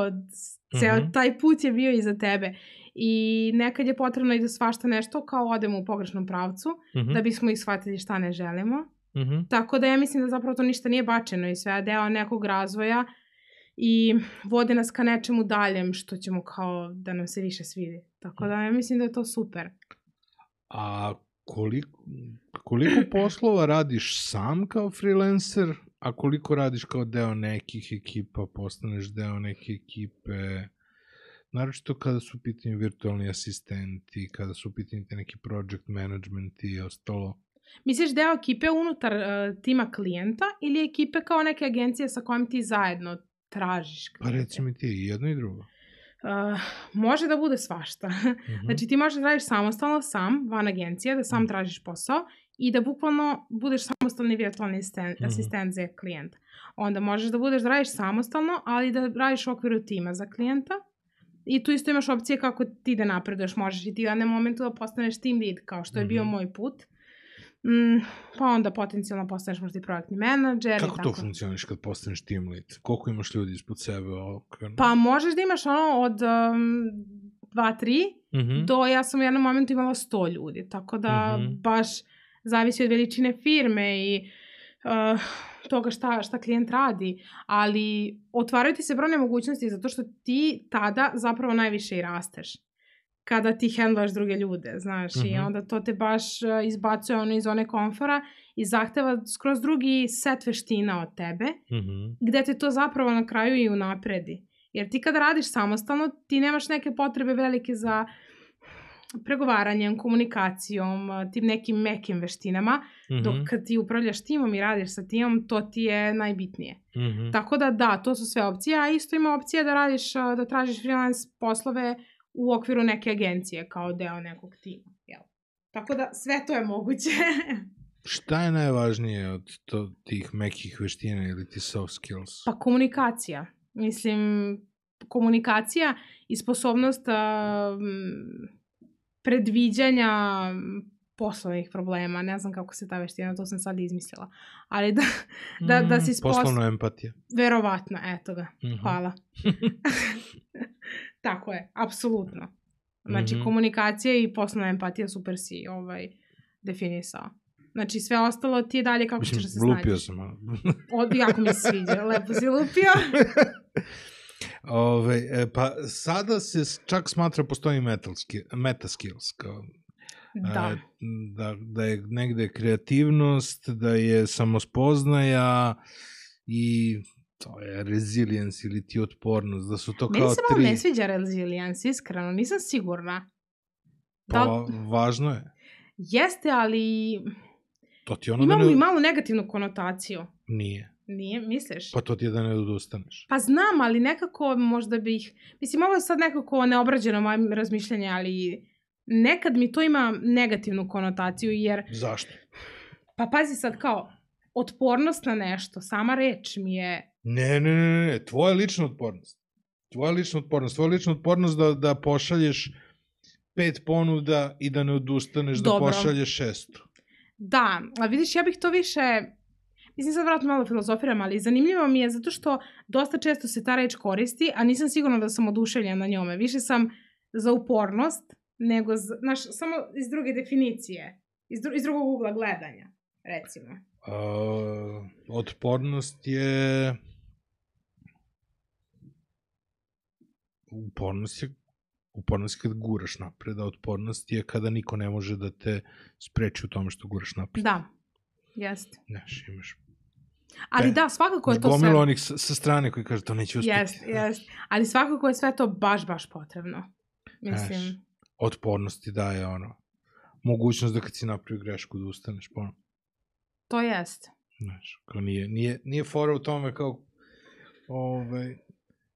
ceo mm -hmm. taj put je bio iza tebe. I nekad je potrebno i da svašta nešto kao odemo u pogrešnom pravcu, mm -hmm. da bismo i shvatili šta ne želimo. Mm -hmm. Tako da ja mislim da zapravo to ništa nije bačeno i sve deo nekog razvoja i vode nas ka nečemu daljem što ćemo kao da nam se više svidi. Tako da ja mislim da je to super. A koliko, koliko poslova radiš sam kao freelancer, a koliko radiš kao deo nekih ekipa, postaneš deo neke ekipe, naročito kada su u pitanju virtualni asistenti, kada su u pitanju neki project management i ostalo. Misliš deo ekipe unutar uh, tima klijenta ili ekipe kao neke agencije sa kojim ti zajedno tražiš. Pa reci mi ti jedno i drugo. Uh, može da bude svašta. Uh mhm. -huh. Znači ti možeš da radiš samostalno sam, van agencije, da sam uh mhm. -huh. tražiš posao i da bukvalno budeš samostalni virtualni asistent, uh mhm. -huh. asistent za klijenta. Onda možeš da budeš da radiš samostalno, ali da radiš u okviru tima za klijenta. I tu isto imaš opcije kako ti da napreduješ. Možeš i ti u jednom momentu da postaneš team lead, kao što je bio moj put. Mm, pa onda potencijalno postaneš možda i projektni menadžer. Kako to funkcioniš kad postaneš team lead? Koliko imaš ljudi ispod sebe? Okvirno? Pa možeš da imaš ono od um, dva, tri, mm -hmm. do ja sam u jednom momentu imala sto ljudi. Tako da mm -hmm. baš zavisi od veličine firme i uh, toga šta, šta klijent radi, ali otvaraju ti se brojne mogućnosti zato što ti tada zapravo najviše i rasteš. Kada ti hendlaš druge ljude, znaš, mm -hmm. i mhm. onda to te baš e, izbacuje ono iz one komfora i zahteva skroz drugi set veština od tebe, mm -hmm. gde te to zapravo na kraju i unapredi. Jer ti kada radiš samostalno, ti nemaš neke potrebe velike za pregovaranjem, komunikacijom, tim nekim mekim veštinama, mm -hmm. dok kad ti upravljaš timom i radiš sa timom, to ti je najbitnije. Mm -hmm. Tako da da, to su sve opcije, a isto ima opcija da radiš, da tražiš freelance poslove u okviru neke agencije kao deo nekog tima. Jel? Tako da sve to je moguće. Šta je najvažnije od to, tih mekih veština ili ti soft skills? Pa komunikacija. Mislim, komunikacija i sposobnost uh, predviđanja poslovnih problema, ne znam kako se ta veština, to sam sad izmislila, ali da, da, da si spos... Poslovna empatija. Verovatno, eto ga, mm -hmm. hvala. Tako je, apsolutno. Znači, mm -hmm. komunikacija i poslovna empatija super si ovaj, definisao. Znači, sve ostalo ti je dalje kako Mislim, ćeš da se snađeš. Lupio sam. Od, jako mi se sviđa, lepo si lupio. Ove, e, pa sada se čak smatra postoji metal skill, meta skills, kao da. E, da, da je negde kreativnost, da je samospoznaja i to je resilience ili ti otpornost, da su to Meni kao tri... Meni se ne sviđa resilience, iskreno, nisam sigurna. Pa, da... važno je. Jeste, ali... To ti ono Imamo da ne... i malo negativnu konotaciju. Nije. Nije, misliš? Pa to ti je da ne odustaneš. Pa znam, ali nekako možda bih... Mislim, ovo je sad nekako neobrađeno moje razmišljanje, ali nekad mi to ima negativnu konotaciju, jer... Zašto? Pa pazi sad kao, otpornost na nešto, sama reč mi je... Ne, ne, ne, ne, tvoja lična otpornost. Tvoja lična otpornost. Tvoja lična otpornost da, da pošalješ pet ponuda i da ne odustaneš da Dobro. da pošalješ šestu. Da, a vidiš, ja bih to više Mislim, sad vratno malo filozofiram, ali zanimljivo mi je zato što dosta često se ta reč koristi, a nisam sigurna da sam oduševljena na njome. Više sam za upornost, nego, za, znaš, samo iz druge definicije, iz, dru, iz drugog ugla gledanja, recimo. Uh, otpornost je... Upornost je Upornost je kada guraš napred, a otpornost je kada niko ne može da te spreči u tome što guraš napred. Da, jeste. Znaš, imaš Ali da, svakako je to sve... Onih sa, sa strane koji kaže to neće uspjeti. Jeste, jeste. Ali svakako je sve to baš, baš potrebno. Mislim... Znaš, otpornost ti daje ono, mogućnost da kad si napravio grešku da ustaneš ponovno. To jest. Znaš, kao nije, nije, nije fora u tome kao, ovaj,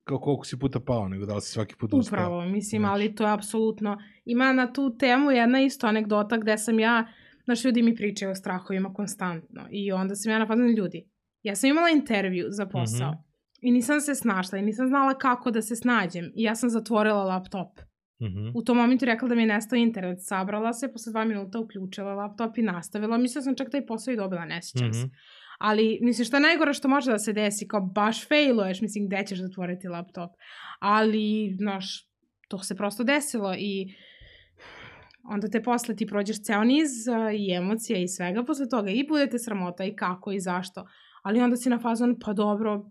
kao koliko si puta pao, nego da li si svaki put ustao. Upravo, mislim, znaš. ali to je apsolutno... Ima na tu temu jedna isto anegdota gde sam ja, znaš, ljudi mi pričaju o strahovima konstantno i onda sam ja napadana ljudi Ja sam imala intervju za posao mm -hmm. i nisam se snašla i nisam znala kako da se snađem i ja sam zatvorila laptop. Mm -hmm. U tom momentu rekla da mi je nestao internet, sabrala se, posle dva minuta uključila laptop i nastavila. Mislila sam čak i posao i dobila, ne sjećam mm -hmm. se. Ali, mislim, što je najgore što može da se desi, kao baš failuješ, mislim, gde ćeš zatvoriti laptop. Ali, znaš, to se prosto desilo i onda te posle ti prođeš ceo niz uh, i emocija i svega posle toga i budete sramota i kako i zašto ali onda si na fazon, pa dobro,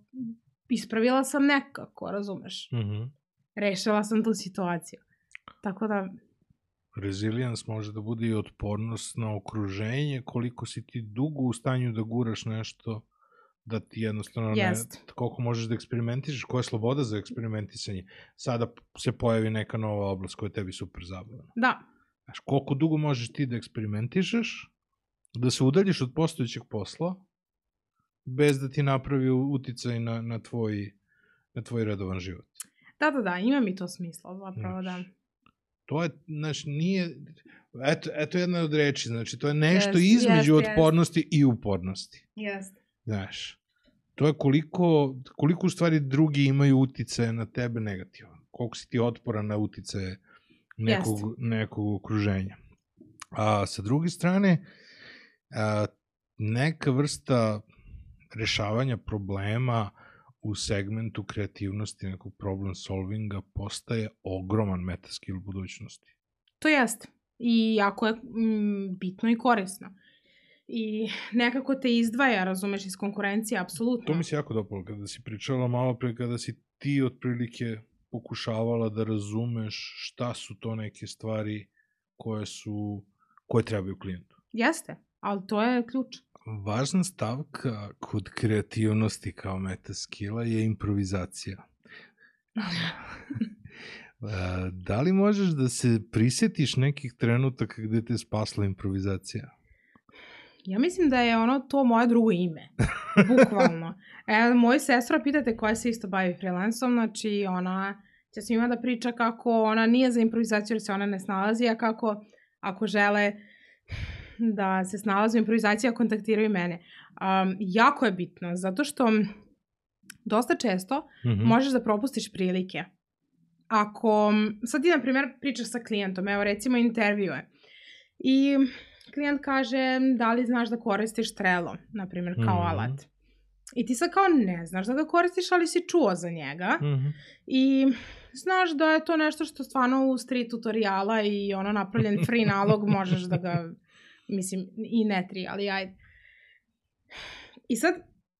ispravila sam nekako, razumeš? Mm -hmm. Rešila sam tu situaciju. Tako da... Resilience može da bude i otpornost na okruženje, koliko si ti dugo u stanju da guraš nešto da ti jednostavno ne, koliko možeš da eksperimentišeš, koja je sloboda za eksperimentisanje. Sada se pojavi neka nova oblast koja je tebi super zabavna. Da. Znaš, koliko dugo možeš ti da eksperimentišeš, da se udaljiš od postojećeg posla, bez da ti napravi uticaj na, na, tvoj, na tvoj redovan život. Da, da, da, ima mi to smisla, zapravo, da. To je, znaš, nije, eto, eto jedna od reči, znači, to je nešto yes, između yes, otpornosti yes. i upornosti. Jeste. Znaš, to je koliko, koliko u stvari drugi imaju uticaje na tebe negativan. Koliko si ti otporan na uticaje nekog, yes. nekog okruženja. A sa druge strane, a, neka vrsta rešavanja problema u segmentu kreativnosti, nekog problem solvinga, postaje ogroman metaskill budućnosti. To jeste. I jako je mm, bitno i korisno. I nekako te izdvaja, razumeš, iz konkurencije, apsolutno. To mi se jako dopalo, kada si pričala malo pre, kada si ti otprilike pokušavala da razumeš šta su to neke stvari koje su, koje trebaju klijentu. Jeste, ali to je ključ. Važna stavka kod kreativnosti kao meta skilla je improvizacija. da li možeš da se prisjetiš nekih trenutaka gde te spasla improvizacija? Ja mislim da je ono to moje drugo ime. Bukvalno. E, moju sestra, pitate koja se isto bavi freelansom, znači ona će svima da priča kako ona nije za improvizaciju jer se ona ne snalazi, a kako ako žele da se snalazi u improvizaciji, kontaktiraju mene. Um, jako je bitno, zato što dosta često mm -hmm. možeš da propustiš prilike. Ako, sad ti, na primjer, pričaš sa klijentom, evo recimo intervju je, i klijent kaže da li znaš da koristiš Trello, na primjer, kao mm -hmm. alat. I ti sad kao ne znaš da ga koristiš, ali si čuo za njega. Mm -hmm. I znaš da je to nešto što stvarno u street tutoriala i ono napravljen free nalog možeš da ga, mislim, i ne tri, ali ajde. I sad,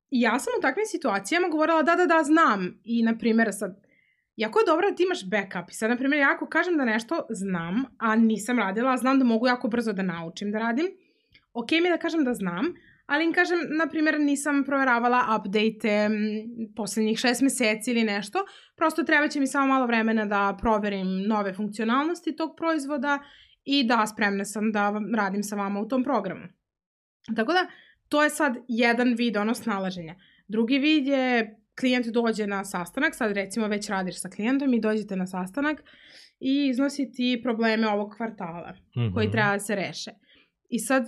ja sam u takvim situacijama govorila da, da, da, znam. I, na primjer, sad, jako je dobro da ti imaš backup. I sad, na primjer, ja ako kažem da nešto znam, a nisam radila, znam da mogu jako brzo da naučim da radim, ok mi da kažem da znam, ali im kažem, na primjer, nisam proveravala update poslednjih šest meseci ili nešto, prosto treba će mi samo malo vremena da proverim nove funkcionalnosti tog proizvoda i da spremna sam da radim sa vama u tom programu. Tako da, to je sad jedan vid ono snalaženja. Drugi vid je klijent dođe na sastanak, sad recimo već radiš sa klijentom i dođete na sastanak i iznosi ti probleme ovog kvartala mm -hmm. koji treba da se reše. I sad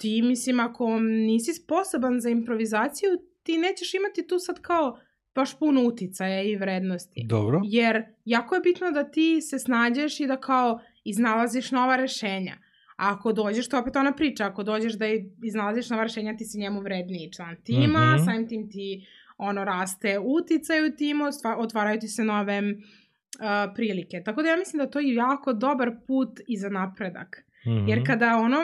ti, mislim, ako nisi sposoban za improvizaciju, ti nećeš imati tu sad kao baš puno uticaja i vrednosti. Dobro. Jer jako je bitno da ti se snađeš i da kao iznalaziš nova rešenja. A ako dođeš, to opet ona priča, ako dođeš da iznalaziš nova rešenja, ti si njemu vredniji član tima, mm -hmm. samim tim ti ono raste uticaj u timu, otvaraju ti se nove uh, prilike. Tako da ja mislim da to je jako dobar put i za napredak. Mm -hmm. Jer kada ono,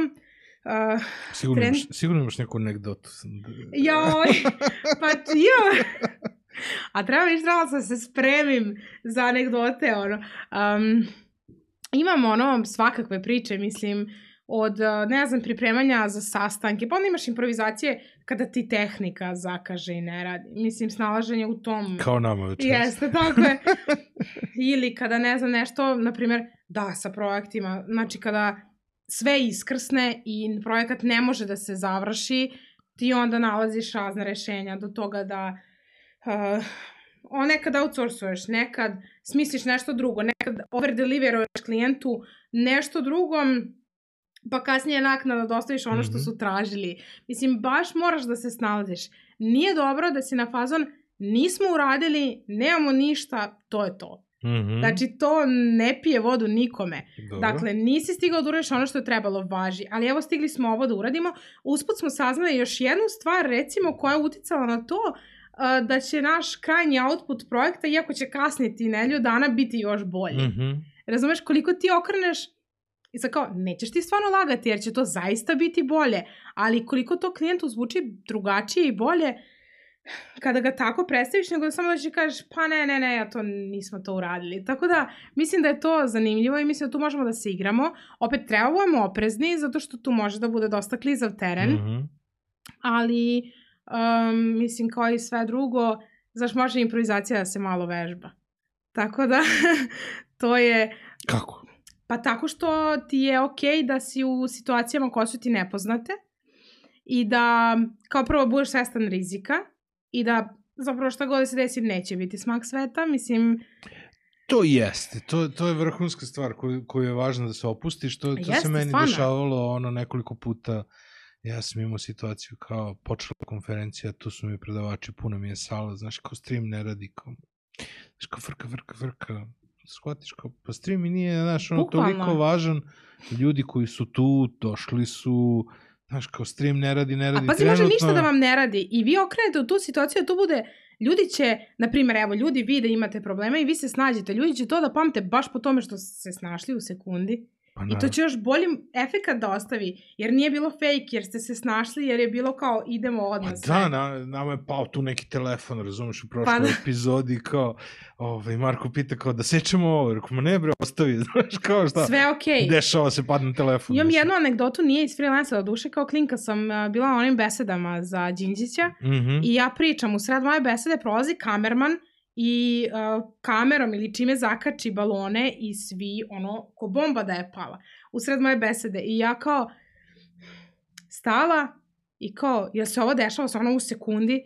Uh, sigurno, imaš, sigurno imaš neku anegdotu. Joj, pa jo. A treba viš, trebala sam se spremim za anegdote, ono. Um, imam ono svakakve priče, mislim, od, ne znam, pripremanja za sastanke, pa onda imaš improvizacije kada ti tehnika zakaže i ne radi. Mislim, snalaženje u tom... Kao nama večeras. Jeste, tako je. Ili kada, ne znam, nešto, na primjer, da, sa projektima, znači kada sve iskrsne i projekat ne može da se završi, ti onda nalaziš razne rešenja do toga da uh, o, nekad outsourcuješ, nekad smisliš nešto drugo, nekad overdeliveruješ klijentu nešto drugom, pa kasnije naknada dostaviš ono što mhm. su tražili. Mislim, baš moraš da se snalaziš. Nije dobro da si na fazon nismo uradili, nemamo ništa, to je to. Mm -hmm. Znači, to ne pije vodu nikome. Dobro. Dakle, nisi stigao da uradiš ono što je trebalo, važi. Ali evo, stigli smo ovo da uradimo. Usput smo saznali još jednu stvar, recimo, koja je uticala na to uh, da će naš krajnji output projekta, iako će kasniti nelju dana, biti još bolji. Mm -hmm. Razumeš, koliko ti okreneš I sad kao, nećeš ti stvarno lagati jer će to zaista biti bolje, ali koliko to klijentu zvuči drugačije i bolje, kada ga tako predstaviš, nego da samo da će kažeš, pa ne, ne, ne, ja to nismo to uradili. Tako da, mislim da je to zanimljivo i mislim da tu možemo da se igramo. Opet, treba budemo oprezni, zato što tu može da bude dosta klizav teren, mm -hmm. ali, um, mislim, kao i sve drugo, znaš, može improvizacija da se malo vežba. Tako da, to je... Kako? Pa tako što ti je okej okay da si u situacijama koje su ti nepoznate i da kao prvo budeš svestan rizika i da zapravo šta god da se desi neće biti smak sveta, mislim... To jeste, to, to je vrhunska stvar koju, koju je važno da se opustiš, to, to jeste, se meni stvarno. dešavalo ono nekoliko puta, ja sam imao situaciju kao počela konferencija, tu su mi predavači, puno mi je sala, znaš, kao stream ne radi, kao, znaš, kao frka, frka, frka, shvatiš kao, pa stream i nije, znaš, ono, Bukvalno. toliko važan, ljudi koji su tu, došli su, znaš, kao stream ne radi, ne radi. A pazi, trenutno... može ništa da vam ne radi i vi okrenete u tu situaciju da to bude, ljudi će, na primjer, evo, ljudi vide imate problema i vi se snađete, ljudi će to da pamte baš po tome što se snašli u sekundi. Pa I to će još bolji efekat da ostavi, jer nije bilo fake, jer ste se snašli, jer je bilo kao idemo odmah Pa da, na, nama je pao tu neki telefon, razumeš, u prošloj Pa da. epizodi, kao, ovaj, Marko pita kao da sečemo ovo, rekao, ma ne bre, ostavi, znaš, kao šta, Sve okej. dešava se, padne telefon. Imam jednu anegdotu, nije iz freelansa, duše, kao klinka sam a, bila na onim besedama za Đinđića Mhm. i ja pričam, u sred moje besede prolazi kamerman i uh, kamerom ili čime zakači balone i svi, ono, ko bomba da je pala. U sred moje besede. I ja kao stala i kao, jel se ovo dešava sa ono u sekundi?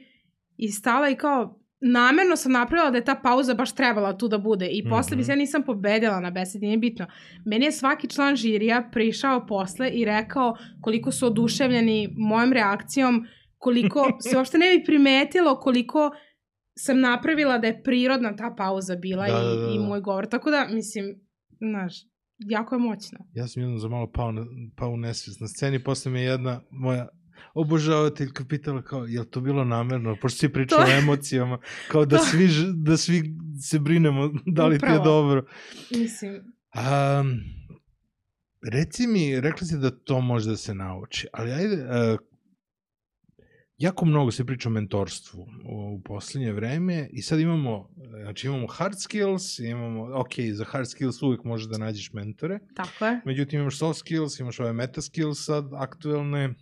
I stala i kao, namerno sam napravila da je ta pauza baš trebala tu da bude. I posle bi Mhm. se ja nisam pobedila na besedi, nije bitno. Meni je svaki član žirija prišao posle i rekao koliko su oduševljeni mojom reakcijom, koliko se uopšte ne bi primetilo koliko sam napravila da je prirodna ta pauza bila Da, i, da, da, i da. moj govor. Tako da, mislim, znaš, jako je moćno. Ja sam jednom za malo pao, na, pao u nesvijest na sceni, posle me jedna moja obožavateljka pitala kao, je li to bilo namerno? Pošto svi pričaju To- o emocijama, kao da, To- svi, da svi se brinemo da li ti je Upravo. dobro. Mislim, Um, reci mi, rekla si da to može da se nauči, ali ajde, uh, jako mnogo se priča o mentorstvu u, poslednje vreme i sad imamo, znači imamo hard skills, imamo, ok, za hard skills uvijek možeš da nađeš mentore, tako je. međutim imaš soft skills, imaš ove meta skills sad aktuelne,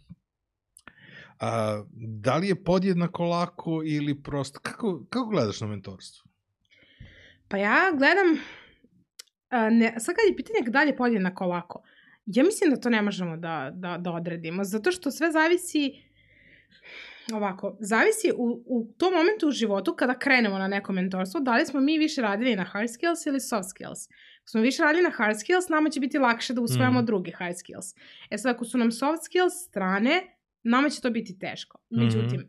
a, da li je podjednako lako ili prosto, kako, kako gledaš na mentorstvo? Pa ja gledam, a, ne, sad kad je pitanje da li je podjednako lako, ja mislim da to ne možemo da, da, da odredimo, zato što sve zavisi, ovako, zavisi u, u tom momentu u životu kada krenemo na neko mentorstvo, da li smo mi više radili na hard skills ili soft skills. Ako smo više radili na hard skills, nama će biti lakše da usvojamo Mhm. druge hard skills. E sad, ako su nam soft skills strane, nama će to biti teško. Međutim,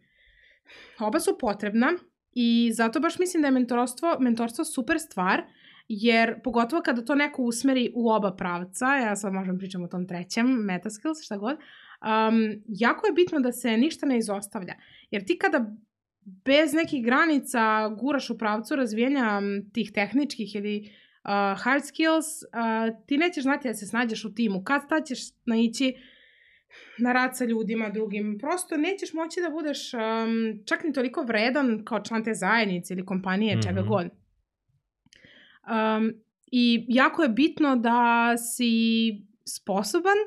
oba su potrebna i zato baš mislim da je mentorstvo, mentorstvo super stvar, jer pogotovo kada to neko usmeri u oba pravca, ja sad možem pričam o tom trećem, meta skills, šta god, um, jako je bitno da se ništa ne izostavlja. Jer ti kada bez nekih granica guraš u pravcu razvijenja tih tehničkih ili uh, hard skills, uh, ti nećeš znati da se snađeš u timu. Kad tad ćeš naići na rad sa ljudima drugim. Prosto nećeš moći da budeš um, čak ni toliko vredan kao član te zajednice ili kompanije, mm -hmm. čega god. Um, I jako je bitno da si sposoban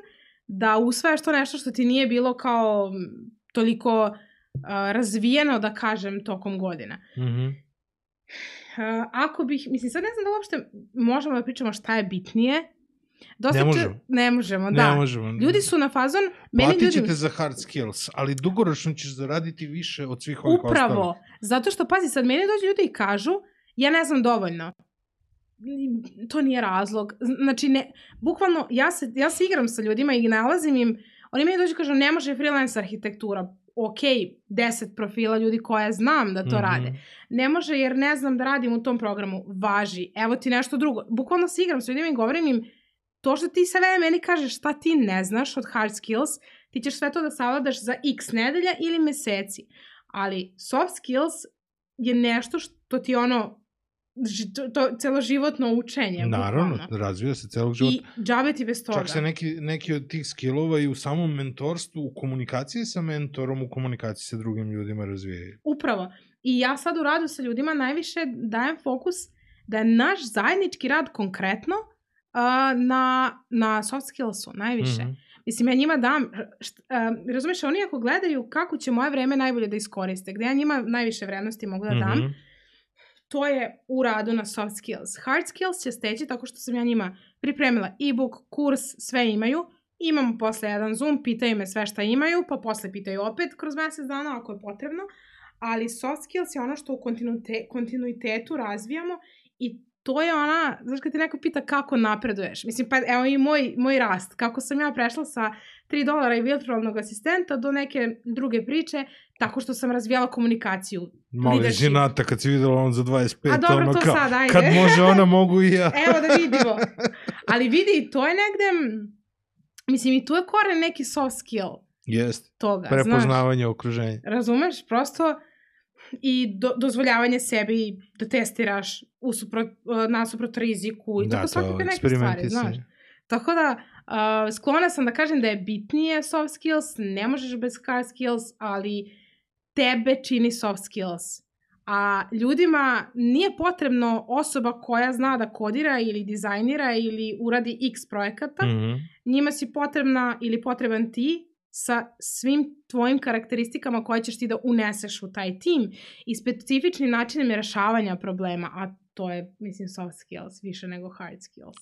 da usvajaš to nešto što ti nije bilo kao toliko uh, razvijeno, da kažem, tokom godina. Mhm. Uh, ako bih, mislim, sad ne znam da uopšte možemo da pričamo šta je bitnije. Dosta Ne če- možemo. Ne možemo, Ne da. možemo. Ljudi su na fazon, meni Platit ljudi... ćete za hard skills, ali dugoročno ćeš zaraditi više od svih ovih Upravo. ostalih. Zato što, pazi, sad meni dođu ljudi i kažu, ja ne znam dovoljno. To nije razlog. Znači, ne, bukvalno, ja se, ja se igram sa ljudima i nalazim im, oni meni dođu i kažu, ne može freelance arhitektura. Ok, 10 profila ljudi koje znam da to Mhm. rade. Ne može jer ne znam da radim u tom programu. Važi. Evo ti nešto drugo. Bukvalno se igram sa ljudima i govorim im, to što ti sve meni kažeš šta ti ne znaš od hard skills, ti ćeš sve to da savladaš za x nedelja ili meseci. Ali soft skills je nešto što ti ono, to, to celoživotno učenje. Naravno, bukvalno. razvija se celog života. I džabe ti bez toga. Čak se neki, neki od tih skillova i u samom mentorstvu, u komunikaciji sa mentorom, u komunikaciji sa drugim ljudima razvijaju. Upravo. I ja sad u radu sa ljudima najviše dajem fokus da je naš zajednički rad konkretno uh, na, na soft skillsu, najviše. Mhm. Mislim, ja njima dam, št, uh, razumeš, oni ako gledaju kako će moje vreme najbolje da iskoriste, gde ja njima najviše vrednosti mogu da dam, Mhm. To je u radu na soft skills. Hard skills će steći tako što sam ja njima pripremila e-book, kurs, sve imaju. Imamo posle jedan Zoom, pitaju me sve šta imaju, pa posle pitaju opet kroz mesec dana ako je potrebno. Ali soft skills je ono što u kontinuite, kontinuitetu razvijamo i to je ona, znaš kad ti neko pita kako napreduješ. Mislim, pa evo i moj, moj rast. Kako sam ja prešla sa 3 dolara i virtualnog asistenta do neke druge priče, tako što sam razvijala komunikaciju. Leadership. ženata kad si videla on za 25, A dobro, ono to kao, sad, ajde. kad može ona, mogu i ja. Evo da vidimo. Ali vidi, to je negde, mislim i tu je koren neki soft skill Jeste, toga, znaš. prepoznavanje okruženja. Razumeš? Prosto i do, dozvoljavanje sebi da testiraš usuprot, nasuprot riziku i tako svakakve neke stvari, znaš. Tako da, uh, sklona sam da kažem da je bitnije soft skills, ne možeš bez hard skills, ali tebe čini soft skills. A ljudima nije potrebno osoba koja zna da kodira ili dizajnira ili uradi x projekata. Mm -hmm. Njima si potrebna ili potreban ti sa svim tvojim karakteristikama koje ćeš ti da uneseš u taj tim i specifičnim načinom rešavanja problema, a to je, mislim, soft skills više nego hard skills.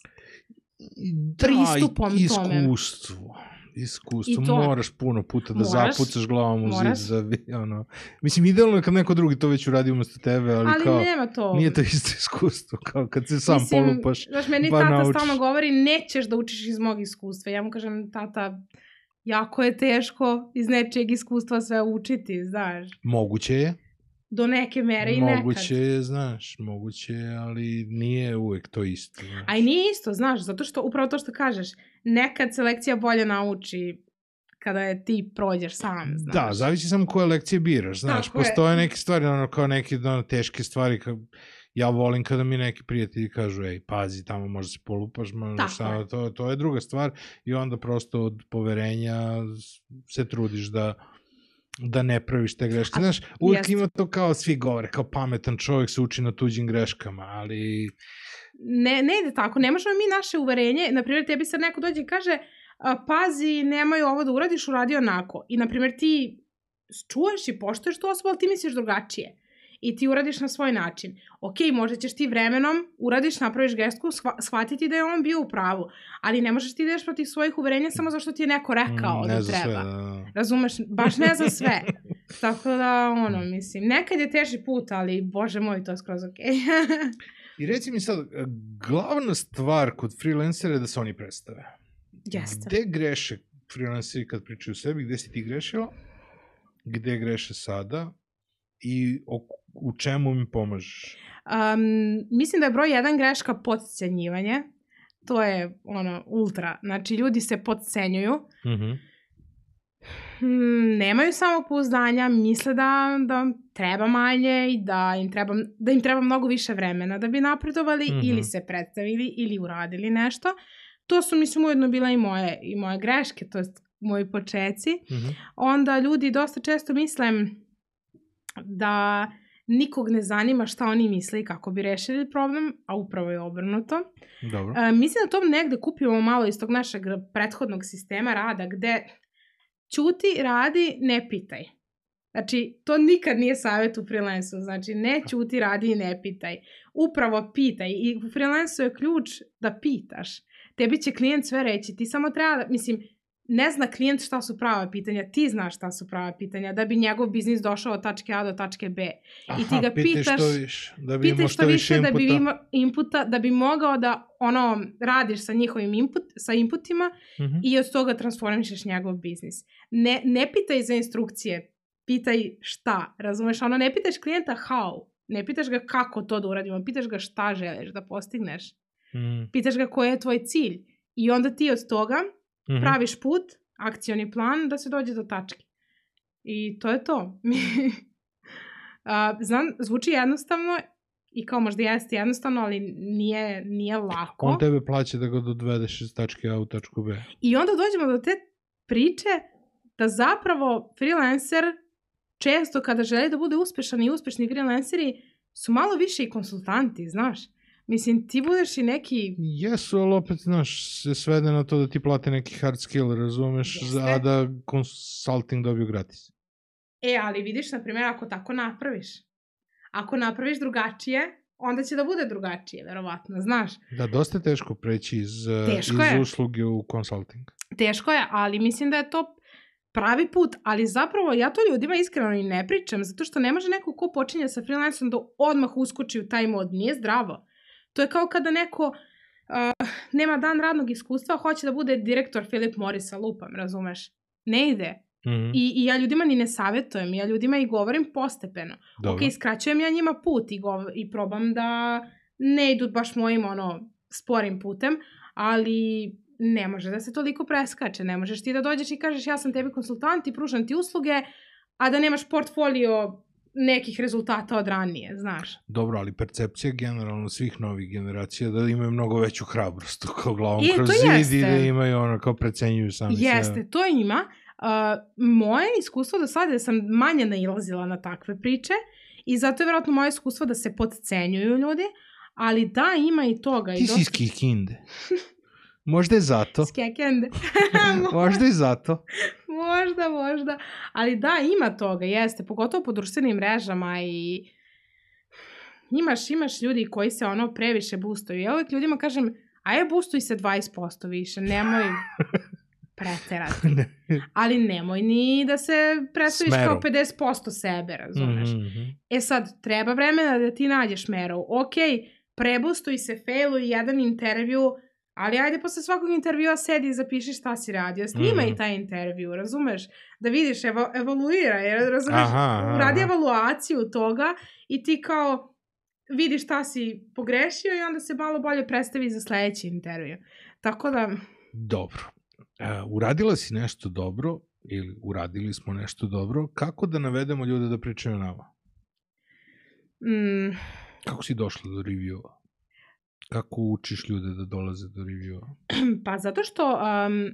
Da, Pristupom iskustvo. Tome iskustvo, to, moraš puno puta da moraš, zapucaš glavom u zid za, ono, mislim, idealno je kad neko drugi to već uradi umesto tebe, ali, ali kao, nema to. nije to isto iskustvo, kao kad se sam mislim, polupaš, znaš, meni tata naučiš. stalno govori, nećeš da učiš iz mog iskustva, ja mu kažem, tata, jako je teško iz nečeg iskustva sve učiti, znaš. Moguće je do neke mere i nekad. Moguće je, znaš, moguće je, ali nije uvek to isto. Znaš. A i nije isto, znaš, zato što upravo to što kažeš, nekad se lekcija bolje nauči kada je ti prođeš sam, znaš. Da, zavisi samo koje lekcije biraš, znaš. Tako Postoje je. neke stvari, ono, kao neke ono, teške stvari, kao, ja volim kada mi neki prijatelji kažu, ej, pazi, tamo možda se polupaš, možda šta, to, to je druga stvar i onda prosto od poverenja se trudiš da da ne praviš te greške. Znaš, uvijek jest. ima to kao svi govore, kao pametan čovjek se uči na tuđim greškama, ali... Ne, ne ide tako, ne možemo mi naše uverenje, na primjer, tebi sad neko dođe i kaže, pazi, nemoj ovo da uradiš, uradi onako. I, na primjer, ti čuješ i poštoješ tu osobu, ali ti misliš drugačije i ti uradiš na svoj način. Ok, možda ćeš ti vremenom, uradiš, napraviš gestku, shvatiti da je on bio u pravu, ali ne možeš ti da ideš protiv svojih uverenja samo zašto ti je neko rekao mm, da treba. Sve, da, da. Razumeš? Baš ne za sve. Tako da, ono, mislim, nekad je teži put, ali, bože moj, to je skroz ok. I reci mi sad, glavna stvar kod freelancera je da se oni predstave. Jeste. Gde greše freelanceri kad pričaju o sebi, gde si ti grešila, gde greše sada i u čemu mi pomažeš? Um, mislim da je broj jedan greška podcenjivanje. To je ono ultra. Znači ljudi se podcenjuju. Mm -hmm. nemaju samopouzdanja, misle da, da treba manje i da im treba, da im treba mnogo više vremena da bi napredovali mm -hmm. ili se predstavili ili uradili nešto. To su, mislim, ujedno bila i moje, i moje greške, to je moji počeci. Mm -hmm. Onda ljudi dosta često misle da nikog ne zanima šta oni misle i kako bi rešili problem, a upravo je obrnuto. Dobro. E, mislim da to negde kupimo malo iz tog našeg prethodnog sistema rada, gde čuti, radi, ne pitaj. Znači, to nikad nije savjet u freelansu. Znači, ne čuti, radi i ne pitaj. Upravo pitaj. I u freelansu je ključ da pitaš. Tebi će klijent sve reći. Ti samo treba da, mislim, ne zna klijent šta su prava pitanja, ti znaš šta su prava pitanja, da bi njegov biznis došao od tačke A do tačke B. Aha, I ti ga pitaš, što više, da bi imao što više inputa. Da bi ima inputa, da bi mogao da ono, radiš sa njihovim input, sa inputima uh mhm. -huh. i od toga transformišeš njegov biznis. Ne, ne pitaj za instrukcije, pitaj šta, razumeš? Ono, ne pitaš klijenta how, ne pitaš ga kako to da uradimo, pitaš ga šta želiš da postigneš. Mm. Pitaš ga koji je tvoj cilj. I onda ti od toga mm -hmm. praviš put, akcioni plan da se dođe do tačke. I to je to. znam, zvuči jednostavno i kao možda jeste jednostavno, ali nije, nije lako. On tebe plaća da ga dodvedeš iz tačke A u tačku B. I onda dođemo do te priče da zapravo freelancer često kada želi da bude uspešan i uspešni freelanceri su malo više i konsultanti, znaš. Mislim, ti budeš i neki... Jesu, ali opet, znaš, se svede na to da ti plate neki hard skill, razumeš, Jeste. a da consulting dobiju gratis. E, ali vidiš, na primjer, ako tako napraviš, ako napraviš drugačije, onda će da bude drugačije, verovatno, znaš. Da, dosta je teško preći iz, teško iz je. usluge u consulting. Teško je, ali mislim da je to pravi put, ali zapravo ja to ljudima iskreno i ne pričam, zato što ne može neko ko počinje sa freelanceom da odmah uskoči u taj mod, nije zdravo. To je kao kada neko uh, nema dan radnog iskustva, hoće da bude direktor Philip Morrisa, lupam, razumeš? Ne ide. Mm -hmm. I, I ja ljudima ni ne savjetujem, ja ljudima i govorim postepeno. Dobro. Ok, skraćujem ja njima put i, gov i probam da ne idu baš mojim ono sporim putem, ali ne može da se toliko preskače. Ne možeš ti da dođeš i kažeš ja sam tebi konsultant i pružam ti usluge, a da nemaš portfolio nekih rezultata od ranije, znaš. Dobro, ali percepcija generalno svih novih generacija da imaju mnogo veću hrabrost kao glavom I, kroz to zid jeste. i da imaju ono kao precenjuju sami Jeste, sebe. to ima. Uh, moje iskustvo do sada je da sam manje nailazila na takve priče i zato je vjerojatno moje iskustvo da se podcenjuju ljudi, ali da, ima i toga. Ti i si iz Kikinde. Možda je zato. Skekende. Možda i zato. možda, možda. Ali da, ima toga, jeste. Pogotovo po društvenim mrežama i imaš, imaš ljudi koji se ono previše boostaju. Ja uvijek ljudima kažem, aj boostuj se 20% više, nemoj preterati. Ali nemoj ni da se predstaviš kao 50% sebe, razumeš? Mhm, mhm. E sad, treba vremena da ti nađeš meru. Ok, prebustuj se, failuj jedan intervju, ali ajde posle svakog intervjua sedi i zapiši šta si radio. Snimaj Mhm. taj intervju, razumeš? Da vidiš, evo, evoluira, jer, razumeš? Aha, aha, Uradi aha. evaluaciju toga i ti kao vidiš šta si pogrešio i onda se malo bolje predstavi za sledeći intervju. Tako da, Dobro. E, uradila si nešto dobro ili uradili smo nešto dobro, kako da navedemo ljude da pričaju o nama? mm, Kako si došla do reviewa? Kako učiš ljude da dolaze do reviewa? Pa zato što um,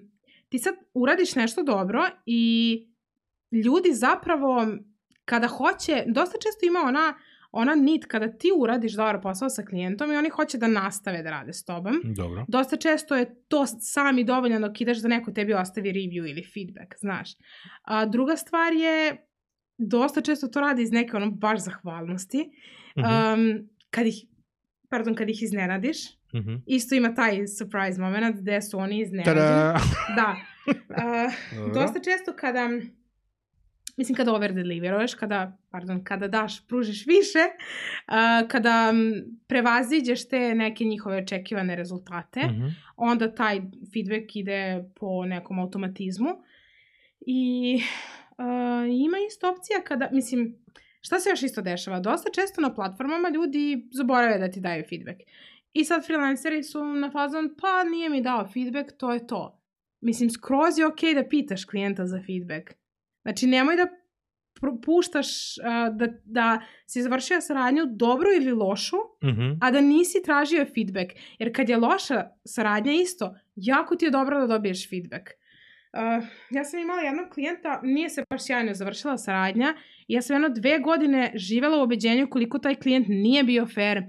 ti sad uradiš nešto dobro i ljudi zapravo kada hoće, dosta često ima ona, ona nit kada ti uradiš dobar posao sa klijentom i oni hoće da nastave da rade s tobom. Dobro. Dosta često je to sami dovoljno dok ideš da neko tebi ostavi review ili feedback, znaš. A, druga stvar je, dosta često to radi iz neke ono baš zahvalnosti. Mhm, Um, kad ih, pardon, kad ih iznenadiš, mhm. isto ima taj surprise moment gde su oni iznenađeni. Tada! Da. Uh, dosta često kada, mislim kada over deliveruješ, kada, pardon, kada daš, pružiš više, uh, kada prevaziđeš te neke njihove očekivane rezultate, Mhm. onda taj feedback ide po nekom automatizmu. I uh, ima isto opcija kada, mislim, šta se još isto dešava? Dosta često na platformama ljudi zaborave da ti daju feedback. I sad freelanceri su na fazon, pa nije mi dao feedback, to je to. Mislim, skroz je okej da pitaš klijenta za feedback. Znači, nemoj da puštaš uh, da, da si završio saradnju dobru ili lošu, Mhm. a da nisi tražio feedback. Jer kad je loša saradnja isto, jako ti je dobro da dobiješ feedback. Uh, ja sam imala jednog klijenta, nije se baš sjajno završila saradnja ja sam jedno dve godine živela u obeđenju koliko taj klijent nije bio fair,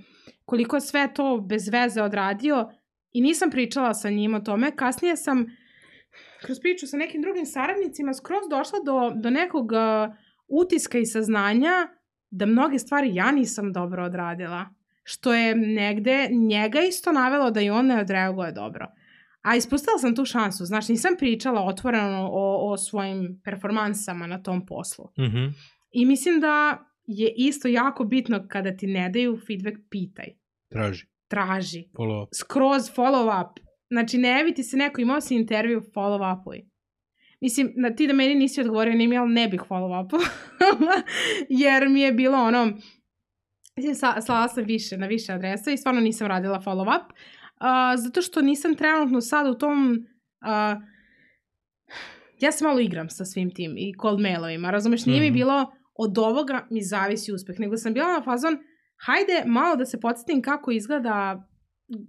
koliko sve to bez veze odradio i nisam pričala sa njim o tome. Kasnije sam kroz priču sa nekim drugim saradnicima skroz došla do, do nekog uh, utiska i saznanja da mnoge stvari ja nisam dobro odradila. Što je negde njega isto navelo da i on ne odreaguje dobro. A ispustila sam tu šansu, znaš, nisam pričala otvoreno o, o svojim performansama na tom poslu. Mhm. I mislim da je isto jako bitno kada ti ne daju feedback, pitaj. Traži. Traži. Follow up. Skroz follow up. Znači, ne javi ti se neko, imao si intervju, follow upuj. Mislim, na, ti da meni nisi odgovorio, ne mi, ali ne bih follow upu. Jer mi je bilo ono, mislim, sa, slala sam više, na više adresa i stvarno nisam radila follow up. Uh, zato što nisam trenutno sad u tom... Uh, ja se malo igram sa svim tim i cold mailovima, razumeš? Nije mi Mhm. bilo od ovoga mi zavisi uspeh, nego sam bila na fazon, hajde malo da se podsjetim kako izgleda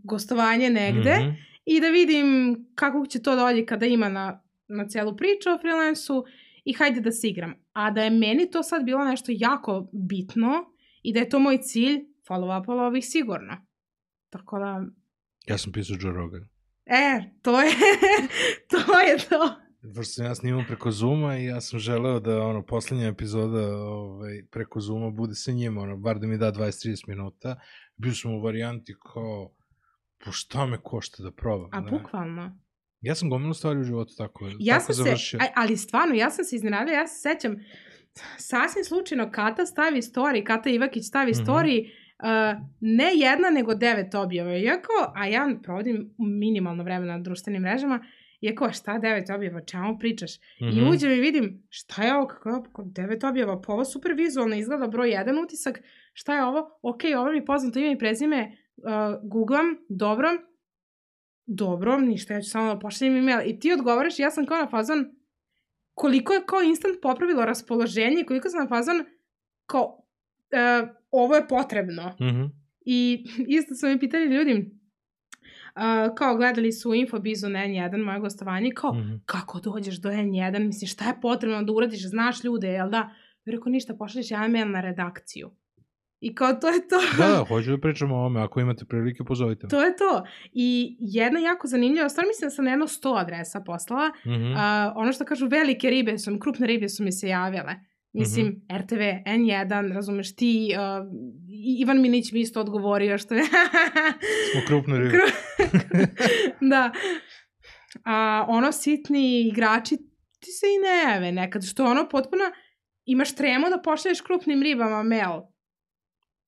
gostovanje negde Mhm. i da vidim kako će to dolje kada ima na, na celu priču o freelansu i hajde da se igram. A da je meni to sad bilo nešto jako bitno i da je to moj cilj, follow up ovih sigurno. Tako da, Ja sam pisao Joe Rogan. e, to je, to je to. Pošto sam ja snimao preko Zuma i ja sam želeo da ono, poslednja epizoda ovaj, preko Zuma bude sa njim, ono, bar da mi da 20-30 minuta. Bio sam u varijanti kao, po šta me košta da probam? A ne? bukvalno. Ja sam gomilu stvari u životu tako, Ja tako sam završio. se, ali stvarno, ja sam se iznenadila, ja se sećam, sasvim slučajno Kata stavi story, Kata Ivakić stavi Mhm. story, uh, ne jedna, nego devet objava. Iako, a ja provodim minimalno vremena na društvenim mrežama, iako, šta devet objava, čemu pričaš? I Mhm. uđem i vidim, šta je ovo, kako je ovo, kako devet objava, pa ovo super vizualno izgleda, broj jedan utisak, šta je ovo? Ok, ovo mi poznato ime i prezime, uh, googlam, dobro, dobro, ništa, ja ću samo da pošaljem email. I ti odgovaraš i ja sam kao na fazon, koliko je kao instant popravilo raspoloženje, koliko sam na fazon, kao, uh, ovo je potrebno. Mm -hmm. I isto su mi pitali ljudi, uh, kao gledali su Infobizu na N1, moje gostovanje, kao, mm -hmm. kako dođeš do N1, mislim, šta je potrebno da uradiš, znaš ljude, jel da? I rekao, ništa, pošalješ jedan mail na redakciju. I kao to je to. Da, da, hoću da pričamo o ome, ako imate prilike, pozovite me. To je to. I jedna jako zanimljiva stvar, mislim da sam na jedno 100 adresa poslala. Mm -hmm. uh, ono što kažu, velike ribe su mi, krupne ribe su mi se javile. Mislim, mm -hmm. RTV, N1, razumeš, ti, uh, Ivan Milić mi isto odgovorio što je... Smo krupne ribe. da. A ono, sitni igrači, ti se i ne jave nekad, što ono potpuno, imaš tremu da pošalješ krupnim ribama mail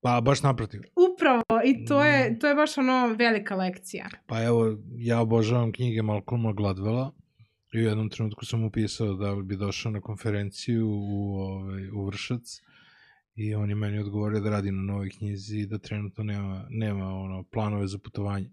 Pa, baš naprotiv. Upravo, i to je, mm. to je baš ono velika lekcija. Pa evo, ja obožavam knjige Malcolma Gladwella i u jednom trenutku sam upisao da bi došao na konferenciju u, ovaj, u Vršac i on je meni odgovorio da radi na novoj knjizi i da trenutno nema, nema ono, planove za putovanje.